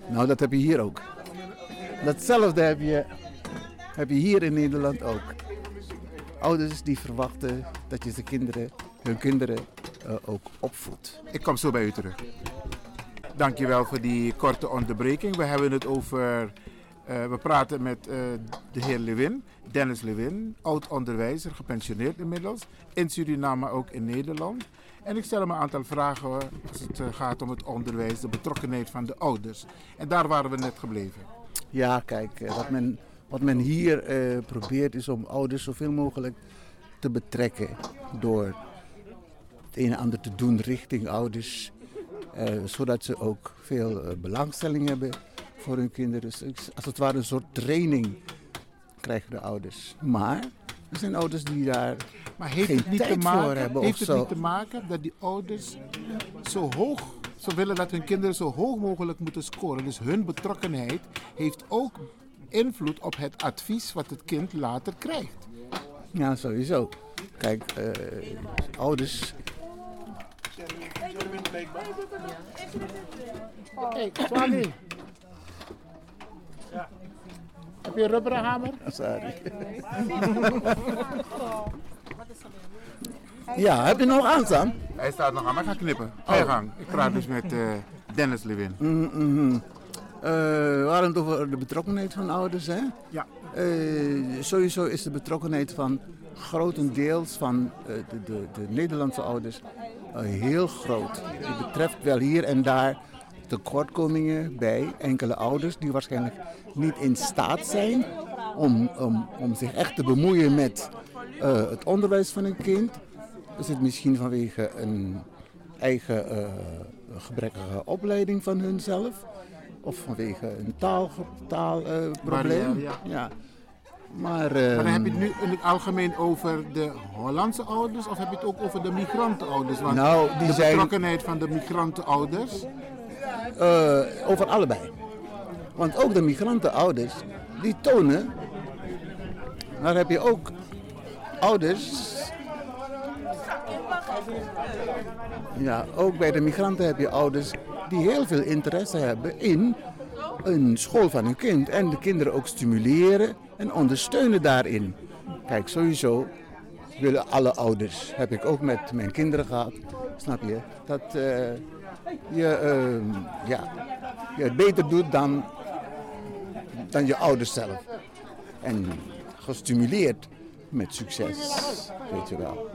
Nou, dat heb je hier ook. Datzelfde heb je, heb je hier in Nederland ook. Ouders die verwachten dat je ze kinderen, hun kinderen uh, ook opvoedt. Ik kom zo bij u terug. Dankjewel voor die korte onderbreking. We hebben het over. Uh, we praten met uh, de heer Lewin, Dennis Lewin, oud onderwijzer, gepensioneerd inmiddels, in Suriname, maar ook in Nederland. En ik stel hem een aantal vragen als het gaat om het onderwijs, de betrokkenheid van de ouders. En daar waren we net gebleven. Ja, kijk, wat men, wat men hier probeert is om ouders zoveel mogelijk te betrekken door een en ander te doen richting ouders. Uh, zodat ze ook veel uh, belangstelling hebben voor hun kinderen. Dus als het ware een soort training krijgen de ouders. Maar er zijn ouders die daar maar heeft geen het niet tijd te maken, voor hebben. Heeft het zo. niet te maken dat die ouders zo hoog, ze willen dat hun kinderen zo hoog mogelijk moeten scoren. Dus hun betrokkenheid heeft ook invloed op het advies wat het kind later krijgt. Ja, sowieso. Kijk, uh, ouders Hey, Swali. Heb je een rubberen hamer? Sorry. ja, heb je nog aanstaan? Hij staat nog aan, maar ik ga knippen. Ga je gang. Ik praat dus met uh, Dennis Lewin. Mm -hmm. Uh, we hadden het over de betrokkenheid van ouders, hè? Ja. Uh, sowieso is de betrokkenheid van grotendeels van de, de, de Nederlandse ouders heel groot. Het betreft wel hier en daar tekortkomingen bij enkele ouders die waarschijnlijk niet in staat zijn om, om, om zich echt te bemoeien met het onderwijs van een kind. Is het misschien vanwege een eigen gebrekkige opleiding van hunzelf? Of vanwege een taalprobleem? Taal, uh, ja. ja. Maar, maar dan heb je het nu in het algemeen over de Hollandse ouders of heb je het ook over de migrantenouders? Want nou, die de zijn... betrokkenheid van de migrantenouders? Uh, over allebei. Want ook de migrantenouders, die tonen, daar heb je ook ouders. Ja, ook bij de migranten heb je ouders die heel veel interesse hebben in een school van hun kind. En de kinderen ook stimuleren en ondersteunen daarin. Kijk, sowieso willen alle ouders, heb ik ook met mijn kinderen gehad, snap je, dat uh, je, uh, ja, je het beter doet dan, dan je ouders zelf. En gestimuleerd met succes, weet je wel.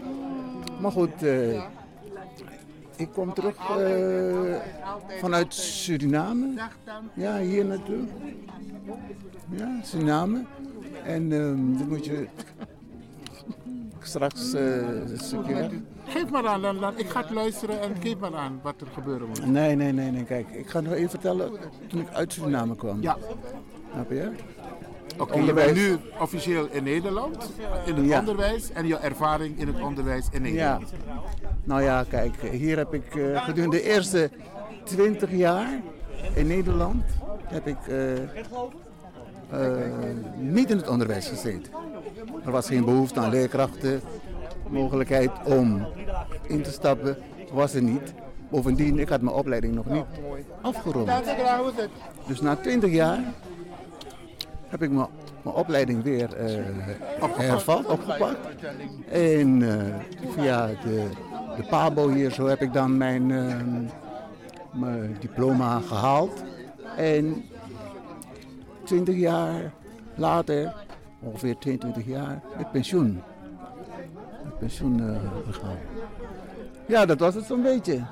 Maar goed, uh, ik kom terug vanuit Suriname. Ja, hier naartoe. Ja, Suriname. En uh, dit moet je straks uh, een stukje weg. Geef maar aan, dan, dan, ik ga het luisteren en geef maar aan wat er gebeuren moet. Nee, nee, nee, nee. Kijk, ik ga nog even vertellen toen ik uit Suriname kwam. Ja. Snap je? Oké, okay, je bent nu officieel in Nederland, in het ja. onderwijs en je ervaring in het onderwijs in Nederland. Ja. Nou ja, kijk, hier heb ik uh, gedurende de eerste 20 jaar in Nederland heb ik uh, uh, niet in het onderwijs gezeten. Er was geen behoefte aan leerkrachten. Mogelijkheid om in te stappen was er niet. Bovendien, ik had mijn opleiding nog niet afgerond. Dus na 20 jaar heb ik mijn, opleiding weer uh, hervat, opgepakt. En uh, via de, de PABO hier zo heb ik dan mijn, uh, mijn diploma gehaald. En 20 jaar later, ongeveer 22 jaar, met pensioen. Met pensioen gegaan. Ja, dat was het zo'n beetje.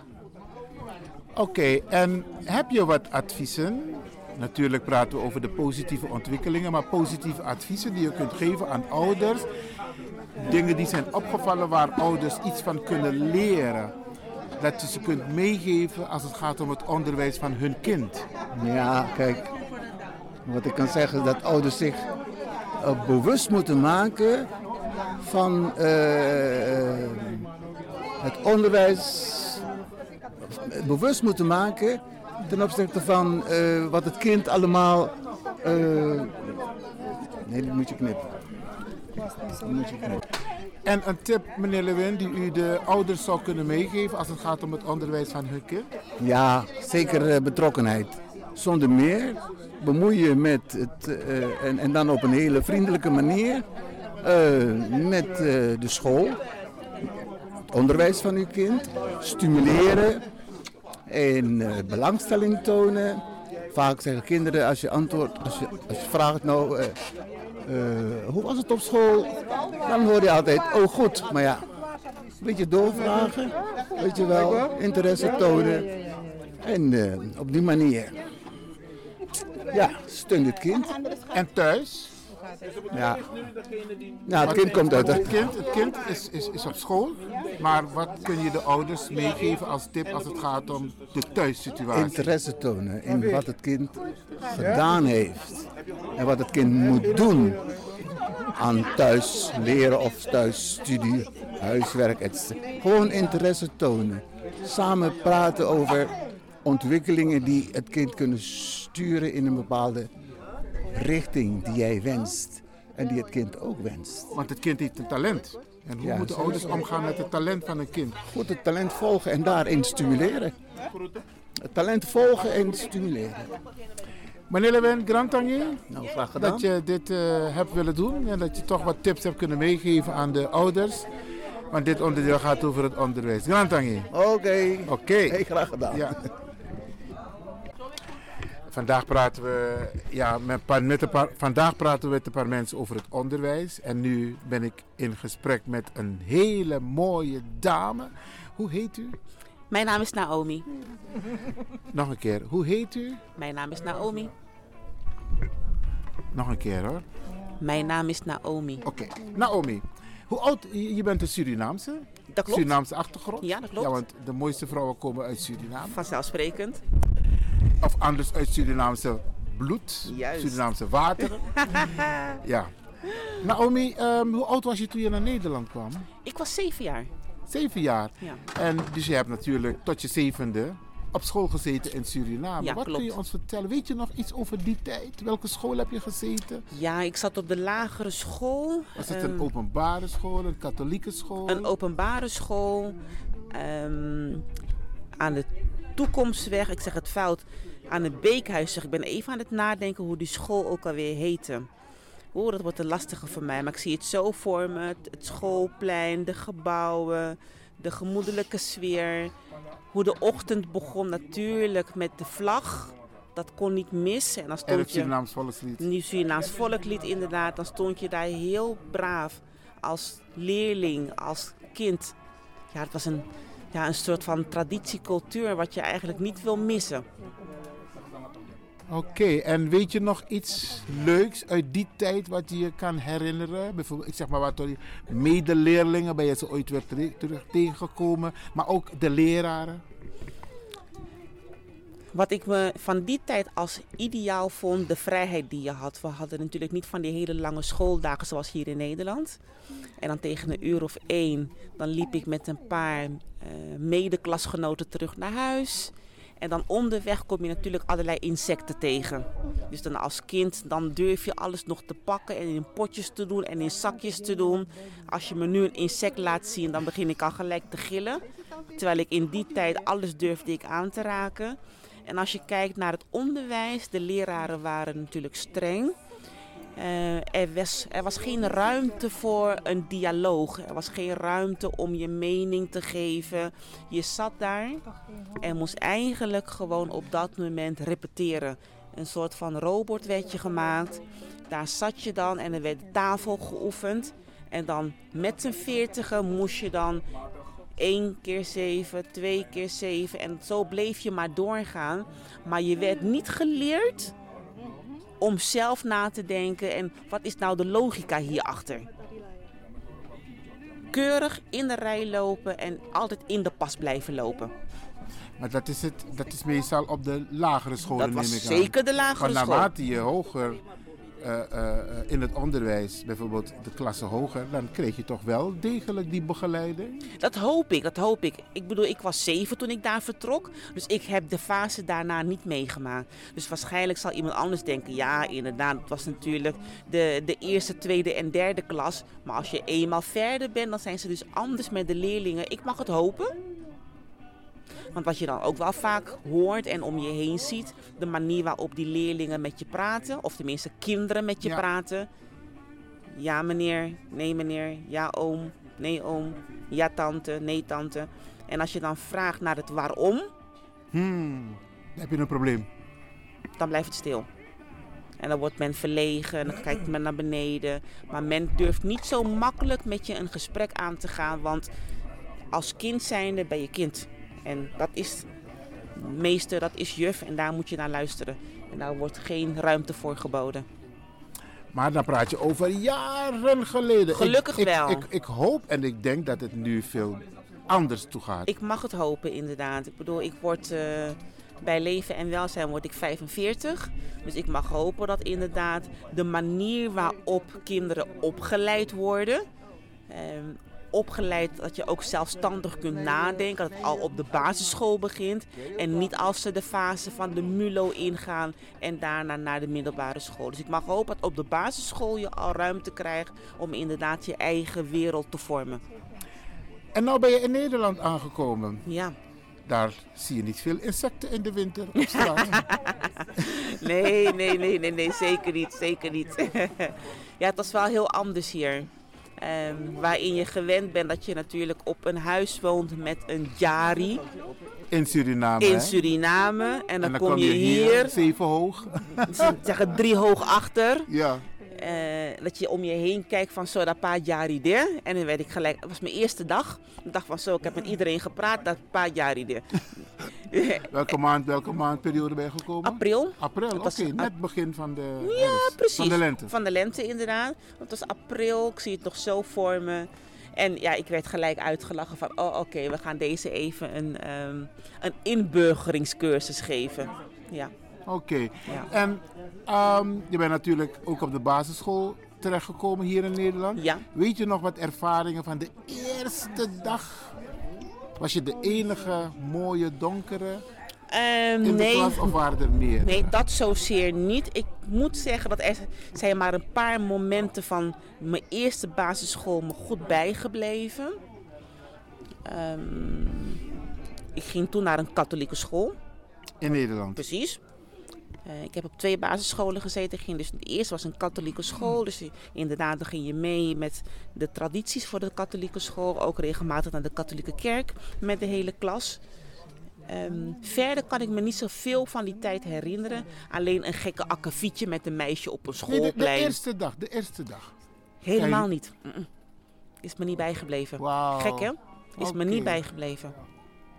Oké, en heb je wat adviezen? Natuurlijk praten we over de positieve ontwikkelingen, maar positieve adviezen die je kunt geven aan ouders. Dingen die zijn opgevallen waar ouders iets van kunnen leren. Dat je ze kunt meegeven als het gaat om het onderwijs van hun kind. Ja, kijk, wat ik kan zeggen is dat ouders zich uh, bewust moeten maken van uh, het onderwijs. Bewust moeten maken ten opzichte van uh, wat het kind allemaal. nee, die moet je knippen. Die moet je knippen. En een tip, meneer Lewin, die u de ouders zou kunnen meegeven als het gaat om het onderwijs van hun kind? Ja, zeker betrokkenheid. Zonder meer bemoeien met het, uh, en, en, dan op een hele vriendelijke manier uh, met uh, de school, het onderwijs van uw kind, stimuleren en belangstelling tonen. Vaak zeggen kinderen als je antwoordt, als je, als je vraagt nou, hoe was het op school? Dan hoor je altijd, oh goed, maar ja, een beetje doorvragen, weet je wel, interesse tonen en op die manier. Ja, steun het kind. En thuis? Ja. Nou, het kind komt uit. Het kind, het kind is, is, is op school, maar wat kun je de ouders meegeven als tip als het gaat om de thuissituatie? Interesse tonen in wat het kind gedaan heeft en wat het kind moet doen aan thuis leren of thuisstudie, huiswerk, etc. Gewoon interesse tonen. Samen praten over ontwikkelingen die het kind kunnen sturen in een bepaalde richting die jij wenst. En die het kind ook wenst. Want het kind heeft een talent. En hoe moeten ouders omgaan met het talent van een kind? Goed, het talent volgen en daarin stimuleren. Het talent volgen en stimuleren. Meneer Lewin, Grantangi, nou, graag gedaan. dat je dit uh, hebt willen doen en dat je toch wat tips hebt kunnen meegeven aan de ouders. Want dit onderdeel gaat over het onderwijs. Grantangi. Oké. Oké. Okay. Hey, graag gedaan. Ja. Vandaag praten we, ja, met, met een paar, vandaag praten we met een paar mensen over het onderwijs. En nu ben ik in gesprek met een hele mooie dame. Hoe heet u? Mijn naam is Naomi. Nog een keer, hoe heet u? Mijn naam is Naomi. Nog een keer hoor. Mijn naam is Naomi. Oké, Naomi. Hoe oud? Je bent een Surinaamse? Dat klopt. Surinaamse achtergrond? Ja, dat klopt. Ja, want de mooiste vrouwen komen uit Suriname. Vanzelfsprekend. Of anders uit Surinaamse bloed. Juist. Surinaamse water. ja. Naomi, um, hoe oud was je toen je naar Nederland kwam? Ik was zeven jaar. Zeven jaar? Ja. En dus je hebt natuurlijk tot je zevende op school gezeten in Suriname. Ja, Wat klopt. kun je ons vertellen? Weet je nog iets over die tijd? Welke school heb je gezeten? Ja, ik zat op de lagere school. Was het een Ehm, openbare school, een katholieke school? Een openbare school. ehm, aan de toekomstweg, ik zeg het fout, aan het Beekhuis. Zeg, Ik ben even aan het nadenken hoe die school ook alweer heette. Oeh, dat wordt een lastige voor mij, maar ik zie het zo voor me. Het, het schoolplein, de gebouwen, de gemoedelijke sfeer. Hoe de ochtend begon natuurlijk met de vlag. Dat kon niet missen. En dan en stond het je... Surinaams volkslied. Nieuw Surinaams volklied inderdaad. Dan stond je daar heel braaf als leerling, als kind. Ja, het was een, ja, een soort van traditiecultuur wat je eigenlijk niet wil missen. Oké, en weet je nog iets leuks uit die tijd wat je je kan herinneren? Bijvoorbeeld, ik zeg maar wat medeleerlingen ben je ze ooit weer terug tegengekomen, maar ook de leraren. Wat ik me van die tijd als ideaal vond, de vrijheid die je had. We hadden natuurlijk niet van die hele lange schooldagen zoals hier in Nederland. En dan tegen een uur of één, dan liep ik met een paar eh medeklasgenoten terug naar huis. En dan onderweg kom je natuurlijk allerlei insecten tegen. Dus dan als kind, dan durf je alles nog te pakken en in potjes te doen en in zakjes te doen. Als je me nu een insect laat zien, dan begin ik al gelijk te gillen. Terwijl ik in die tijd alles durfde ik aan te raken. En als je kijkt naar het onderwijs, de leraren waren natuurlijk streng. Eh, er, was, er was geen ruimte voor een dialoog. Er was geen ruimte om je mening te geven. Je zat daar en moest eigenlijk gewoon op dat moment repeteren. Een soort van robot werd je gemaakt. Daar zat je dan en er werd tafel geoefend. En dan met z'n veertigen moest je dan één keer zeven, twee keer zeven. En zo bleef je maar doorgaan. Maar je werd niet geleerd om zelf na te denken en wat is nou de logica hierachter. Keurig in de rij lopen en altijd in de pas blijven lopen. Maar dat is, het, dat is meestal op de lagere scholen, Dat was neem ik aan. zeker de lagere Maar school. naarmate je hoger eh, eh, in het onderwijs, bijvoorbeeld de klasse hoger, dan kreeg je toch wel degelijk die begeleiding? Dat hoop ik, dat hoop ik. Ik bedoel, ik was zeven toen ik daar vertrok. Dus ik heb de fase daarna niet meegemaakt. Dus waarschijnlijk zal iemand anders denken, ja inderdaad, het was natuurlijk de, de eerste, tweede en derde klas. Maar als je eenmaal verder bent, dan zijn ze dus anders met de leerlingen. Ik mag het hopen. Want wat je dan ook wel vaak hoort en om je heen ziet, de manier waarop die leerlingen met je praten, of tenminste kinderen met je Ja. praten. Ja meneer, nee meneer, ja oom, nee oom, ja tante, nee tante. En als je dan vraagt naar het waarom, Hmm, dan heb je een probleem. dan blijft het stil. En dan wordt men verlegen en dan kijkt men naar beneden. Maar men durft niet zo makkelijk met je een gesprek aan te gaan. Want als kind zijnde ben je kind. En dat is meester, dat is juf en daar moet je naar luisteren. En daar wordt geen ruimte voor geboden. Maar dan praat je over jaren geleden. Gelukkig ik, wel. Ik, ik, hoop en ik denk dat het nu veel anders toe gaat. Ik mag het hopen inderdaad. Ik bedoel, ik word eh, bij leven en welzijn word ik 45. Dus ik mag hopen dat inderdaad de manier waarop kinderen opgeleid worden. ehm, opgeleid dat je ook zelfstandig kunt nadenken. Dat het al op de basisschool begint. En niet als ze de fase van de MULO ingaan en daarna naar de middelbare school. Dus ik mag hopen dat op de basisschool je al ruimte krijgt om inderdaad je eigen wereld te vormen. En nou ben je in Nederland aangekomen. Ja. Daar zie je niet veel insecten in de winter op straat. Nee, nee, nee, nee, nee, zeker niet, zeker niet. ja, het was wel heel anders hier. Ehm, waarin je gewend bent dat je natuurlijk op een huis woont met een jari in Suriname. in? Suriname. En dan, kom je hier, zeven hoog. ze zeggen drie hoog achter. ja. Eh, dat je om je heen kijkt van zo, dat pa jari de. En dan werd ik gelijk, het was mijn eerste dag. Ik dacht van zo, ik heb met iedereen gepraat, dat pa jari de. Welke maand, welke maandperiode ben je gekomen? April. April, oké. was ap- net begin van de Ja, herfst. precies. Van de lente. Van de lente, inderdaad. Want het was april, ik zie het nog zo voor me. En ja, ik werd gelijk uitgelachen van, oh oké, we gaan deze even een, ehm, een inburgeringscursus geven. Ja. Oké. Ja. En ehm, je bent natuurlijk ook op de basisschool terechtgekomen hier in Nederland. Ja. Weet je nog wat ervaringen van de eerste dag? Was je de enige mooie donkere Ehm, in de nee, klas of waren er meer? nee, dat zozeer niet. Ik moet zeggen dat er zijn maar een paar momenten van mijn eerste basisschool me goed bijgebleven. Ehm, ik ging toen naar een katholieke school. In Nederland. Precies. Eh, ik heb op twee basisscholen gezeten. Ging dus, de eerste was een katholieke school. Dus inderdaad, dan ging je mee met de tradities voor de katholieke school. Ook regelmatig naar de katholieke kerk met de hele klas. Ehm, verder kan ik me niet zoveel van die tijd herinneren. Alleen een gekke akkefietje met een meisje op een Nee, de, de schoolplein. eerste dag, de eerste dag. Helemaal niet. Is me niet bijgebleven. Wauw. Gek hè? Is me niet bijgebleven.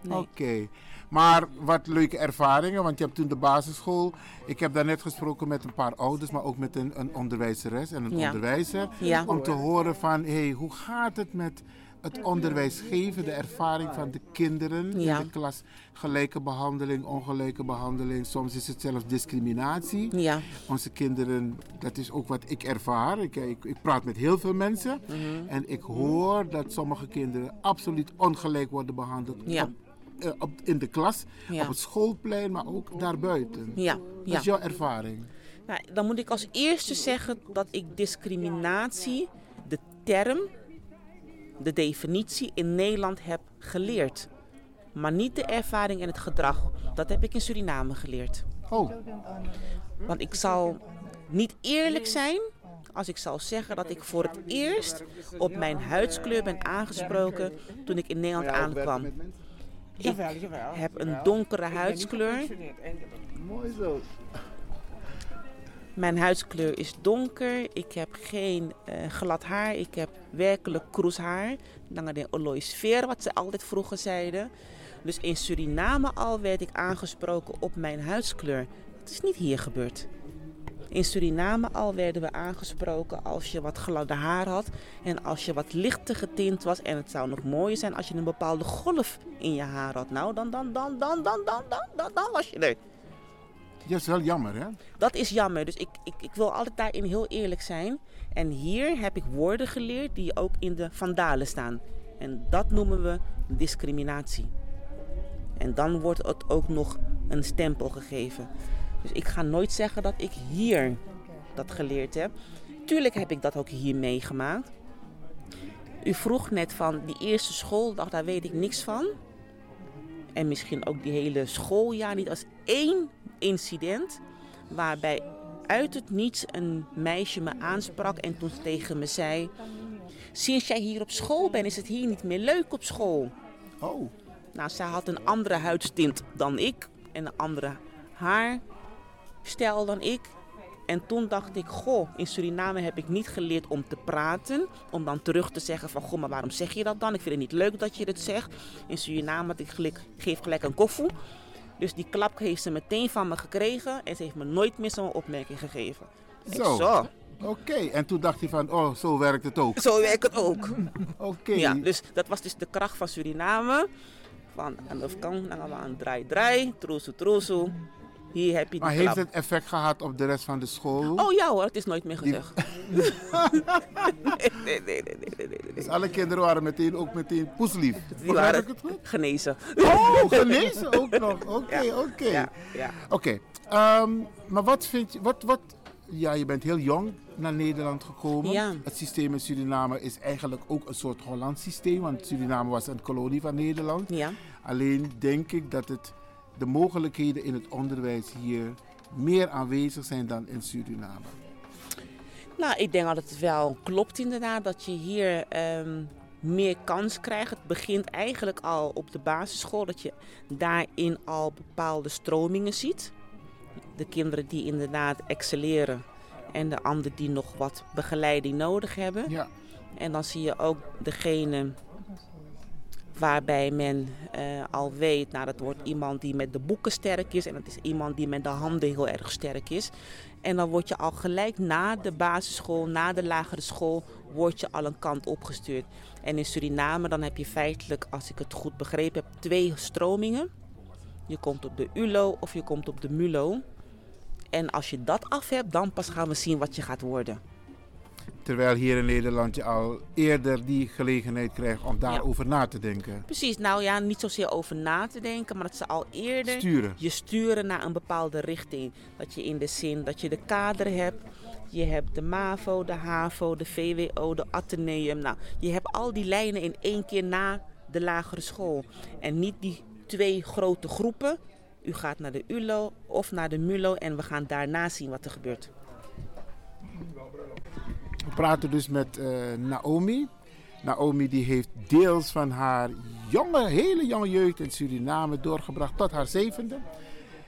Nee. Oké. Maar wat leuke ervaringen, want je hebt toen de basisschool. Ik heb daarnet gesproken met een paar ouders, maar ook met een, een onderwijzeres en een Ja. onderwijzer. Ja. Om te horen van, hé, hey, hoe gaat het met het onderwijs geven, de ervaring van de kinderen Ja. in de klas? Gelijke behandeling, ongelijke behandeling, soms is het zelfs discriminatie. Ja. Onze kinderen, dat is ook wat ik ervaar. Ik, ik, ik praat met heel veel mensen Mhm. en ik hoor dat sommige kinderen absoluut ongelijk worden behandeld Ja. op, eh, op, in de klas, Ja. op het schoolplein, maar ook daarbuiten. Ja. Ja. is jouw ervaring. Nou, dan moet ik als eerste zeggen dat ik discriminatie, de term, de definitie in Nederland heb geleerd. Maar niet de ervaring en het gedrag. Dat heb ik in Suriname geleerd. Oh, Want ik zal niet eerlijk zijn als ik zal zeggen dat ik voor het eerst op mijn huidskleur ben aangesproken toen ik in Nederland aankwam. Ik heb een donkere huidskleur. mooi zo. Mijn huidskleur is donker. Ik heb geen eh, glad haar. Ik heb werkelijk kroeshaar. Langer de oloisfeer, wat ze altijd vroeger zeiden. Dus in Suriname al werd ik aangesproken op mijn huidskleur. Het is niet hier gebeurd. In Suriname al werden we aangesproken als je wat gladde haar had. En als je wat lichter getint was. En het zou nog mooier zijn als je een bepaalde golf in je haar had. Nou, dan, dan, dan, dan, dan, dan, dan, dan, dan was je er. Dat is wel jammer, hè? Dat is jammer. Dus ik, ik, ik wil altijd daarin heel eerlijk zijn. En hier heb ik woorden geleerd die ook in de vandalen staan. En dat noemen we discriminatie. En dan wordt het ook nog een stempel gegeven. Dus ik ga nooit zeggen dat ik hier dat geleerd heb. Tuurlijk heb ik dat ook hier meegemaakt. U vroeg net van die eerste schooldag, daar weet ik niks van. En misschien ook die hele schooljaar niet als één incident waarbij uit het niets een meisje me aansprak en toen tegen me zei: Sinds jij hier op school bent, is het hier niet meer leuk op school. Oh. Nou, zij had een andere huidstint dan ik en een andere haarstijl dan ik. En toen dacht ik, goh, in Suriname heb ik niet geleerd om te praten. Om dan terug te zeggen van, goh, maar waarom zeg je dat dan? Ik vind het niet leuk dat je dit zegt. In Suriname had ik gelijk, geef gelijk een koffie. Dus die klap heeft ze meteen van me gekregen. En ze heeft me nooit meer zo'n opmerking gegeven. Zo. zo. Oké, en toen dacht hij van, oh, zo werkt het ook. Zo werkt het ook. Oké. Ja, dus dat was dus de kracht van Suriname. Van aan de kant, gaan we aan draai, draai, troesoe, troesoe. Hier heb je die Maar klap. heeft het effect gehad op de rest van de school? Oh ja hoor, het is nooit meer gezegd. nee, nee, nee, nee, nee, nee, nee. Dus alle kinderen waren meteen ook meteen poeslief. Die waren ik het goed? genezen. Oh, genezen ook nog. Oké, Ja, oké. ja, ja. Oké, ehm, maar wat vind je, wat, wat, ja, je bent heel jong naar Nederland gekomen. Ja. Het systeem in Suriname is eigenlijk ook een soort Hollands systeem, want Suriname was een kolonie van Nederland. Ja. Alleen denk ik dat het, de mogelijkheden in het onderwijs hier meer aanwezig zijn dan in Suriname. Nou, ik denk dat het wel klopt inderdaad dat je hier ehm, meer kans krijgt. Het begint eigenlijk al op de basisschool, dat je daarin al bepaalde stromingen ziet. De kinderen die inderdaad excelleren en de anderen die nog wat begeleiding nodig hebben. Ja. En dan zie je ook degene waarbij men eh, al weet, nou dat wordt iemand die met de boeken sterk is en dat is iemand die met de handen heel erg sterk is. En dan word je al gelijk na de basisschool, na de lagere school, word je al een kant opgestuurd. En in Suriname dan heb je feitelijk, als ik het goed begrepen heb, twee stromingen. Je komt op de ULO of je komt op de MULO. En als je dat af hebt, dan pas gaan we zien wat je gaat worden. Terwijl hier in Nederland je al eerder die gelegenheid krijgt om daarover na te denken. Precies, nou ja, niet zozeer over na te denken, maar dat ze al eerder Sturen. je sturen naar een bepaalde richting. Dat je in de zin dat je de kader hebt, je hebt de MAVO, de HAVO, de VWO, de Atheneum. Nou, je hebt al die lijnen in één keer na de lagere school. En niet die twee grote groepen. U gaat naar de ULO of naar de MULO en we gaan daarna zien wat er gebeurt. We praten dus met eh, Naomi. Naomi die heeft deels van haar jonge, hele jonge jeugd in Suriname doorgebracht tot haar zevende.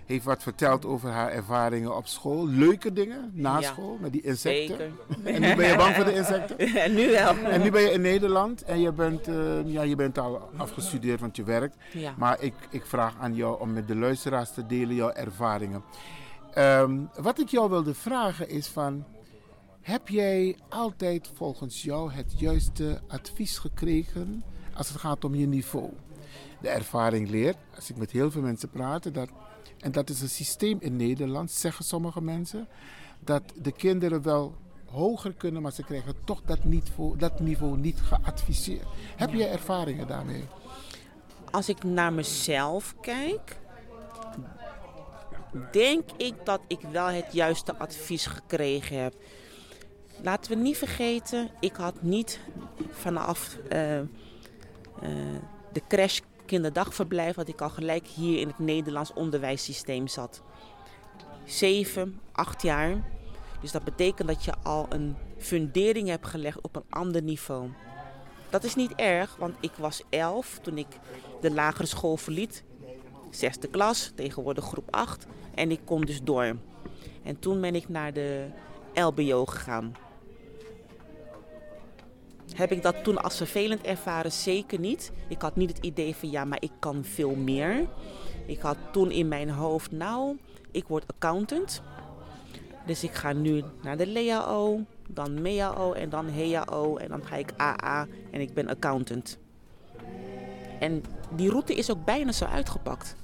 Heeft wat verteld over haar ervaringen op school. Leuke dingen na Ja, school met die insecten. zeker. En nu ben je bang voor de insecten? En nu wel. En nu ben je in Nederland en je bent, eh, ja, je bent al afgestudeerd, want je werkt. Ja. Maar ik, ik vraag aan jou om met de luisteraars te delen jouw ervaringen. Ehm, wat ik jou wilde vragen is van... Heb jij altijd volgens jou het juiste advies gekregen als het gaat om je niveau? De ervaring leert, als ik met heel veel mensen praat, dat, en dat is een systeem in Nederland, zeggen sommige mensen, dat de kinderen wel hoger kunnen, maar ze krijgen toch dat niveau, dat niveau niet geadviseerd. Heb jij ervaringen daarmee? Als ik naar mezelf kijk, denk ik dat ik wel het juiste advies gekregen heb. Laten we niet vergeten, ik had niet vanaf eh, eh, de crash kinderdagverblijf, dat ik al gelijk hier in het Nederlands onderwijssysteem zat. Zeven, acht jaar. Dus dat betekent dat je al een fundering hebt gelegd op een ander niveau. Dat is niet erg, want ik was elf toen ik de lagere school verliet. Zesde klas, tegenwoordig groep 8. En ik kon dus door. En toen ben ik naar de LBO gegaan. Heb ik dat toen als vervelend ervaren? Zeker niet. Ik had niet het idee van ja, maar ik kan veel meer. Ik had toen in mijn hoofd, nou, ik word accountant. Dus ik ga nu naar de LEAO, dan MEAO en dan HEAO en dan ga ik AA en ik ben accountant. En die route is ook bijna zo uitgepakt.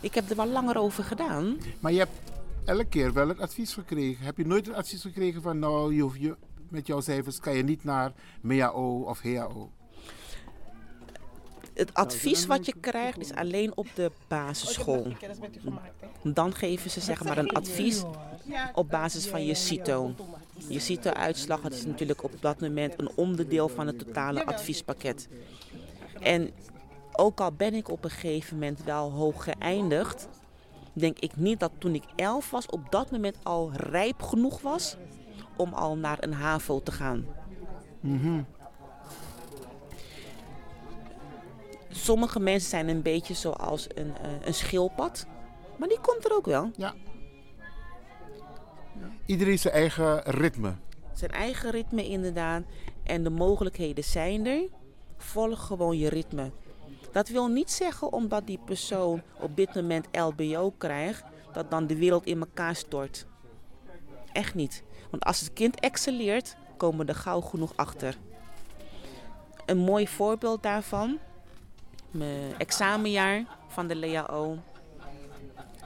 Ik heb er wel langer over gedaan. Maar je hebt elke keer wel het advies gekregen. Heb je nooit het advies gekregen van nou, je, hoeft je, met jouw cijfers kan je niet naar MEAO of HAO? Het advies wat je krijgt is alleen op de basisschool. Dan geven ze zeg maar een advies op basis van je CITO. Je CITO-uitslag dat is natuurlijk op dat moment een onderdeel van het totale adviespakket. En ook al ben ik op een gegeven moment wel hoog geëindigd, denk ik niet dat toen ik elf was, op dat moment al rijp genoeg was om al naar een HAVO te gaan. Mhm. Sommige mensen zijn een beetje zoals een, eh, een schildpad, maar die komt er ook wel. Ja. Iedereen zijn eigen ritme. Zijn eigen ritme inderdaad. En de mogelijkheden zijn er. Volg gewoon je ritme. Dat wil niet zeggen omdat die persoon op dit moment LBO krijgt, dat dan de wereld in elkaar stort. Echt niet. Want als het kind excelleert, komen we er gauw genoeg achter. Een mooi voorbeeld daarvan, mijn examenjaar van de LEAO.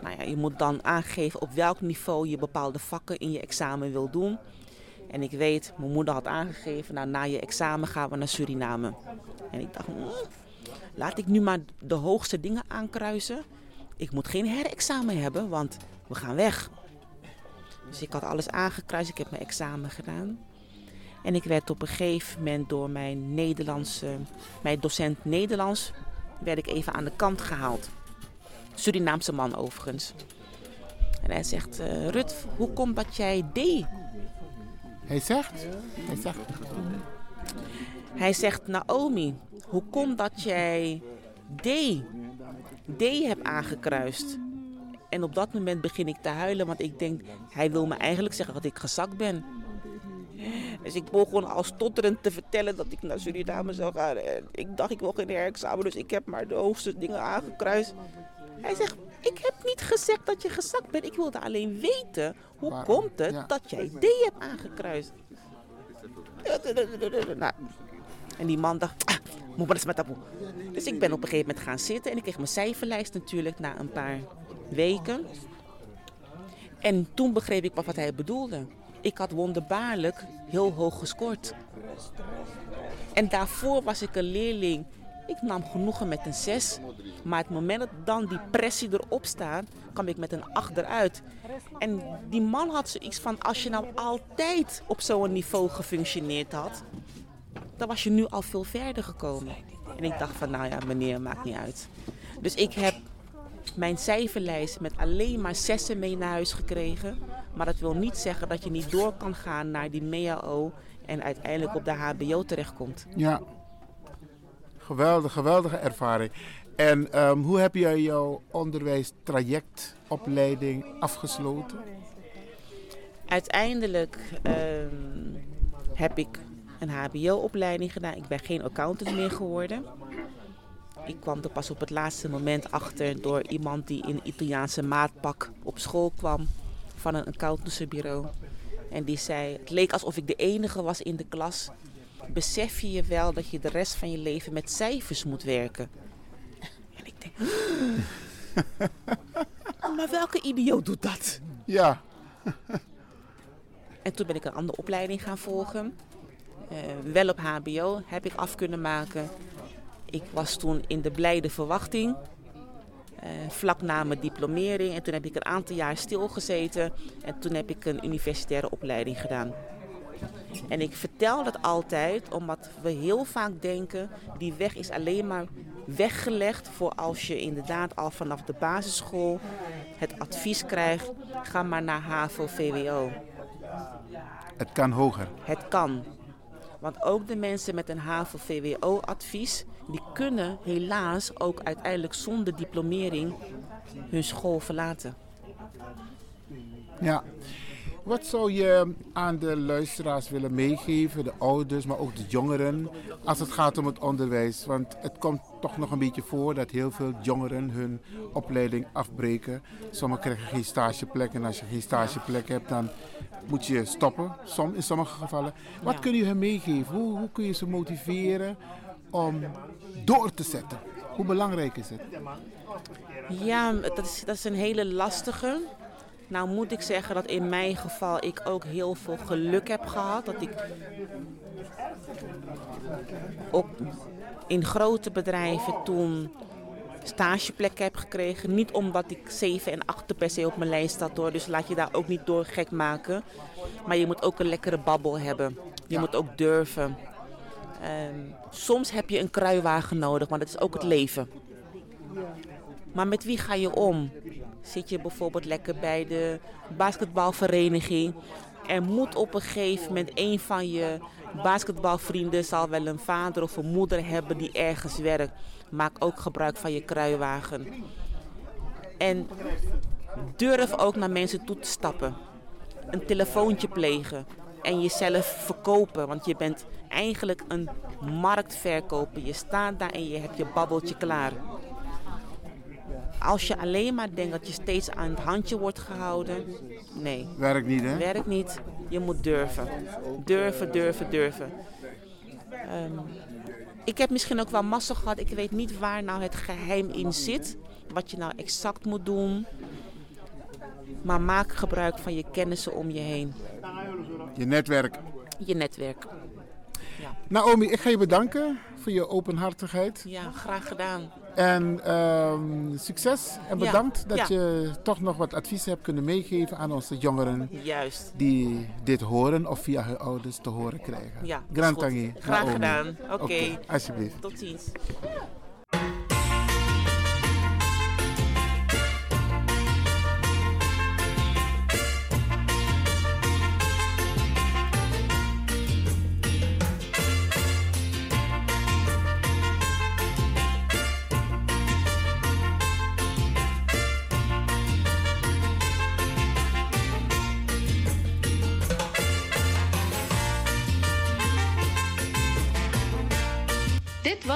Nou ja, je moet dan aangeven op welk niveau je bepaalde vakken in je examen wil doen. En ik weet, mijn moeder had aangegeven, nou, na je examen gaan we naar Suriname. En ik dacht, hmm, laat ik nu maar de hoogste dingen aankruisen. Ik moet geen herexamen hebben, want we gaan weg. Dus ik had alles aangekruist, ik heb mijn examen gedaan. En ik werd op een gegeven moment door mijn Nederlandse, mijn docent Nederlands, werd ik even aan de kant gehaald. Surinaamse man overigens. En hij zegt, uh, Rut, hoe komt dat jij D? Hij zegt? Hij zegt. Hij zegt, Naomi, hoe komt dat jij D, D hebt aangekruist? En op dat moment begin ik te huilen, want ik denk, hij wil me eigenlijk zeggen dat ik gezakt ben. Dus ik begon al stotterend te vertellen dat ik naar Suriname zou gaan. En ik dacht, ik wil geen herexamen, dus ik heb maar de hoogste dingen aangekruist. Hij zegt, ik heb niet gezegd dat je gezakt bent. Ik wilde alleen weten, hoe Waarom? komt het Ja. dat jij D hebt aangekruist? Nou, en die man dacht, ah, moet maar eens met taboe. Dus ik ben op een gegeven moment gaan zitten en ik kreeg mijn cijferlijst natuurlijk na een paar weken. En toen begreep ik wat hij bedoelde. Ik had wonderbaarlijk heel hoog gescoord. En daarvoor was ik een leerling. Ik nam genoegen met een 6. Maar het moment dat dan die pressie erop staat, kwam ik met een 8 eruit. En die man had zoiets van: als je nou altijd op zo'n niveau gefunctioneerd had, dan was je nu al veel verder gekomen. En ik dacht van, nou ja, meneer, maakt niet uit. Dus ik heb mijn cijferlijst met alleen maar zessen mee naar huis gekregen. Maar dat wil niet zeggen dat je niet door kan gaan naar die MEAO en uiteindelijk op de HBO terechtkomt. Ja. Geweldig, geweldige ervaring. En ehm, hoe heb jij jouw onderwijstraject, opleiding afgesloten? Uiteindelijk ehm, heb ik een HBO-opleiding gedaan. Ik ben geen accountant meer geworden. Ik kwam er pas op het laatste moment achter door iemand die in Italiaanse maatpak op school kwam van een accountancybureau. En die zei, het leek alsof ik de enige was in de klas. Besef je je wel dat je de rest van je leven met cijfers moet werken? En ik denk, maar welke idioot doet dat? Ja. En toen ben ik een andere opleiding gaan volgen. Eh, wel op HBO heb ik af kunnen maken. Ik was toen in de blijde verwachting. eh, vlak na mijn diplomering. En toen heb ik een aantal jaar stilgezeten. En toen heb ik een universitaire opleiding gedaan. En ik vertel dat altijd omdat we heel vaak denken... die weg is alleen maar weggelegd voor als je inderdaad al vanaf de basisschool... het advies krijgt, ga maar naar HAVO-VWO. Het kan hoger. Het kan. Want ook de mensen met een HAVO-VWO-advies, die kunnen helaas ook uiteindelijk zonder diplomering hun school verlaten. Ja. Wat zou je aan de luisteraars willen meegeven, de ouders, maar ook de jongeren, als het gaat om het onderwijs? Want het komt toch nog een beetje voor dat heel veel jongeren hun opleiding afbreken. Sommigen krijgen geen stageplek en als je geen stageplek hebt, dan moet je stoppen, som, in sommige gevallen. Wat Ja. kun je hen meegeven? Hoe, hoe kun je ze motiveren om door te zetten? Hoe belangrijk is het? Ja, dat is, dat is een hele lastige. Nou moet ik zeggen dat in mijn geval ik ook heel veel geluk heb gehad. Dat ik ook in grote bedrijven toen stageplekken heb gekregen. Niet omdat ik 7 en 8 per se op mijn lijst had hoor. Dus laat je daar ook niet door gek maken. Maar je moet ook een lekkere babbel hebben. Je moet ook durven. Ehm, soms heb je een kruiwagen nodig, maar dat is ook het leven. Maar met wie ga je om? Zit je bijvoorbeeld lekker bij de basketbalvereniging? Er moet op een gegeven moment een van je basketbalvrienden zal wel een vader of een moeder hebben die ergens werkt. Maak ook gebruik van je kruiwagen. En durf ook naar mensen toe te stappen. Een telefoontje plegen en jezelf verkopen. Want je bent eigenlijk een marktverkoper. Je staat daar en je hebt je babbeltje klaar. Als je alleen maar denkt dat je steeds aan het handje wordt gehouden, nee. Werkt niet, hè? Werkt niet. Je moet durven. Durven, durven, durven. Ehm, ik heb misschien ook wel massa gehad. Ik weet niet waar nou het geheim in zit. Wat je nou exact moet doen. Maar maak gebruik van je kennissen om je heen. Je netwerk. Je netwerk. Naomi, ik ga je bedanken voor je openhartigheid. Ja, graag gedaan. En ehm, succes en Ja, bedankt dat ja. je toch nog wat advies hebt kunnen meegeven aan onze jongeren. Juist. Die dit horen of via hun ouders te horen krijgen. Ja, Grand. Tangi, Graag Naomi. gedaan. Oké. alsjeblieft. Tot ziens.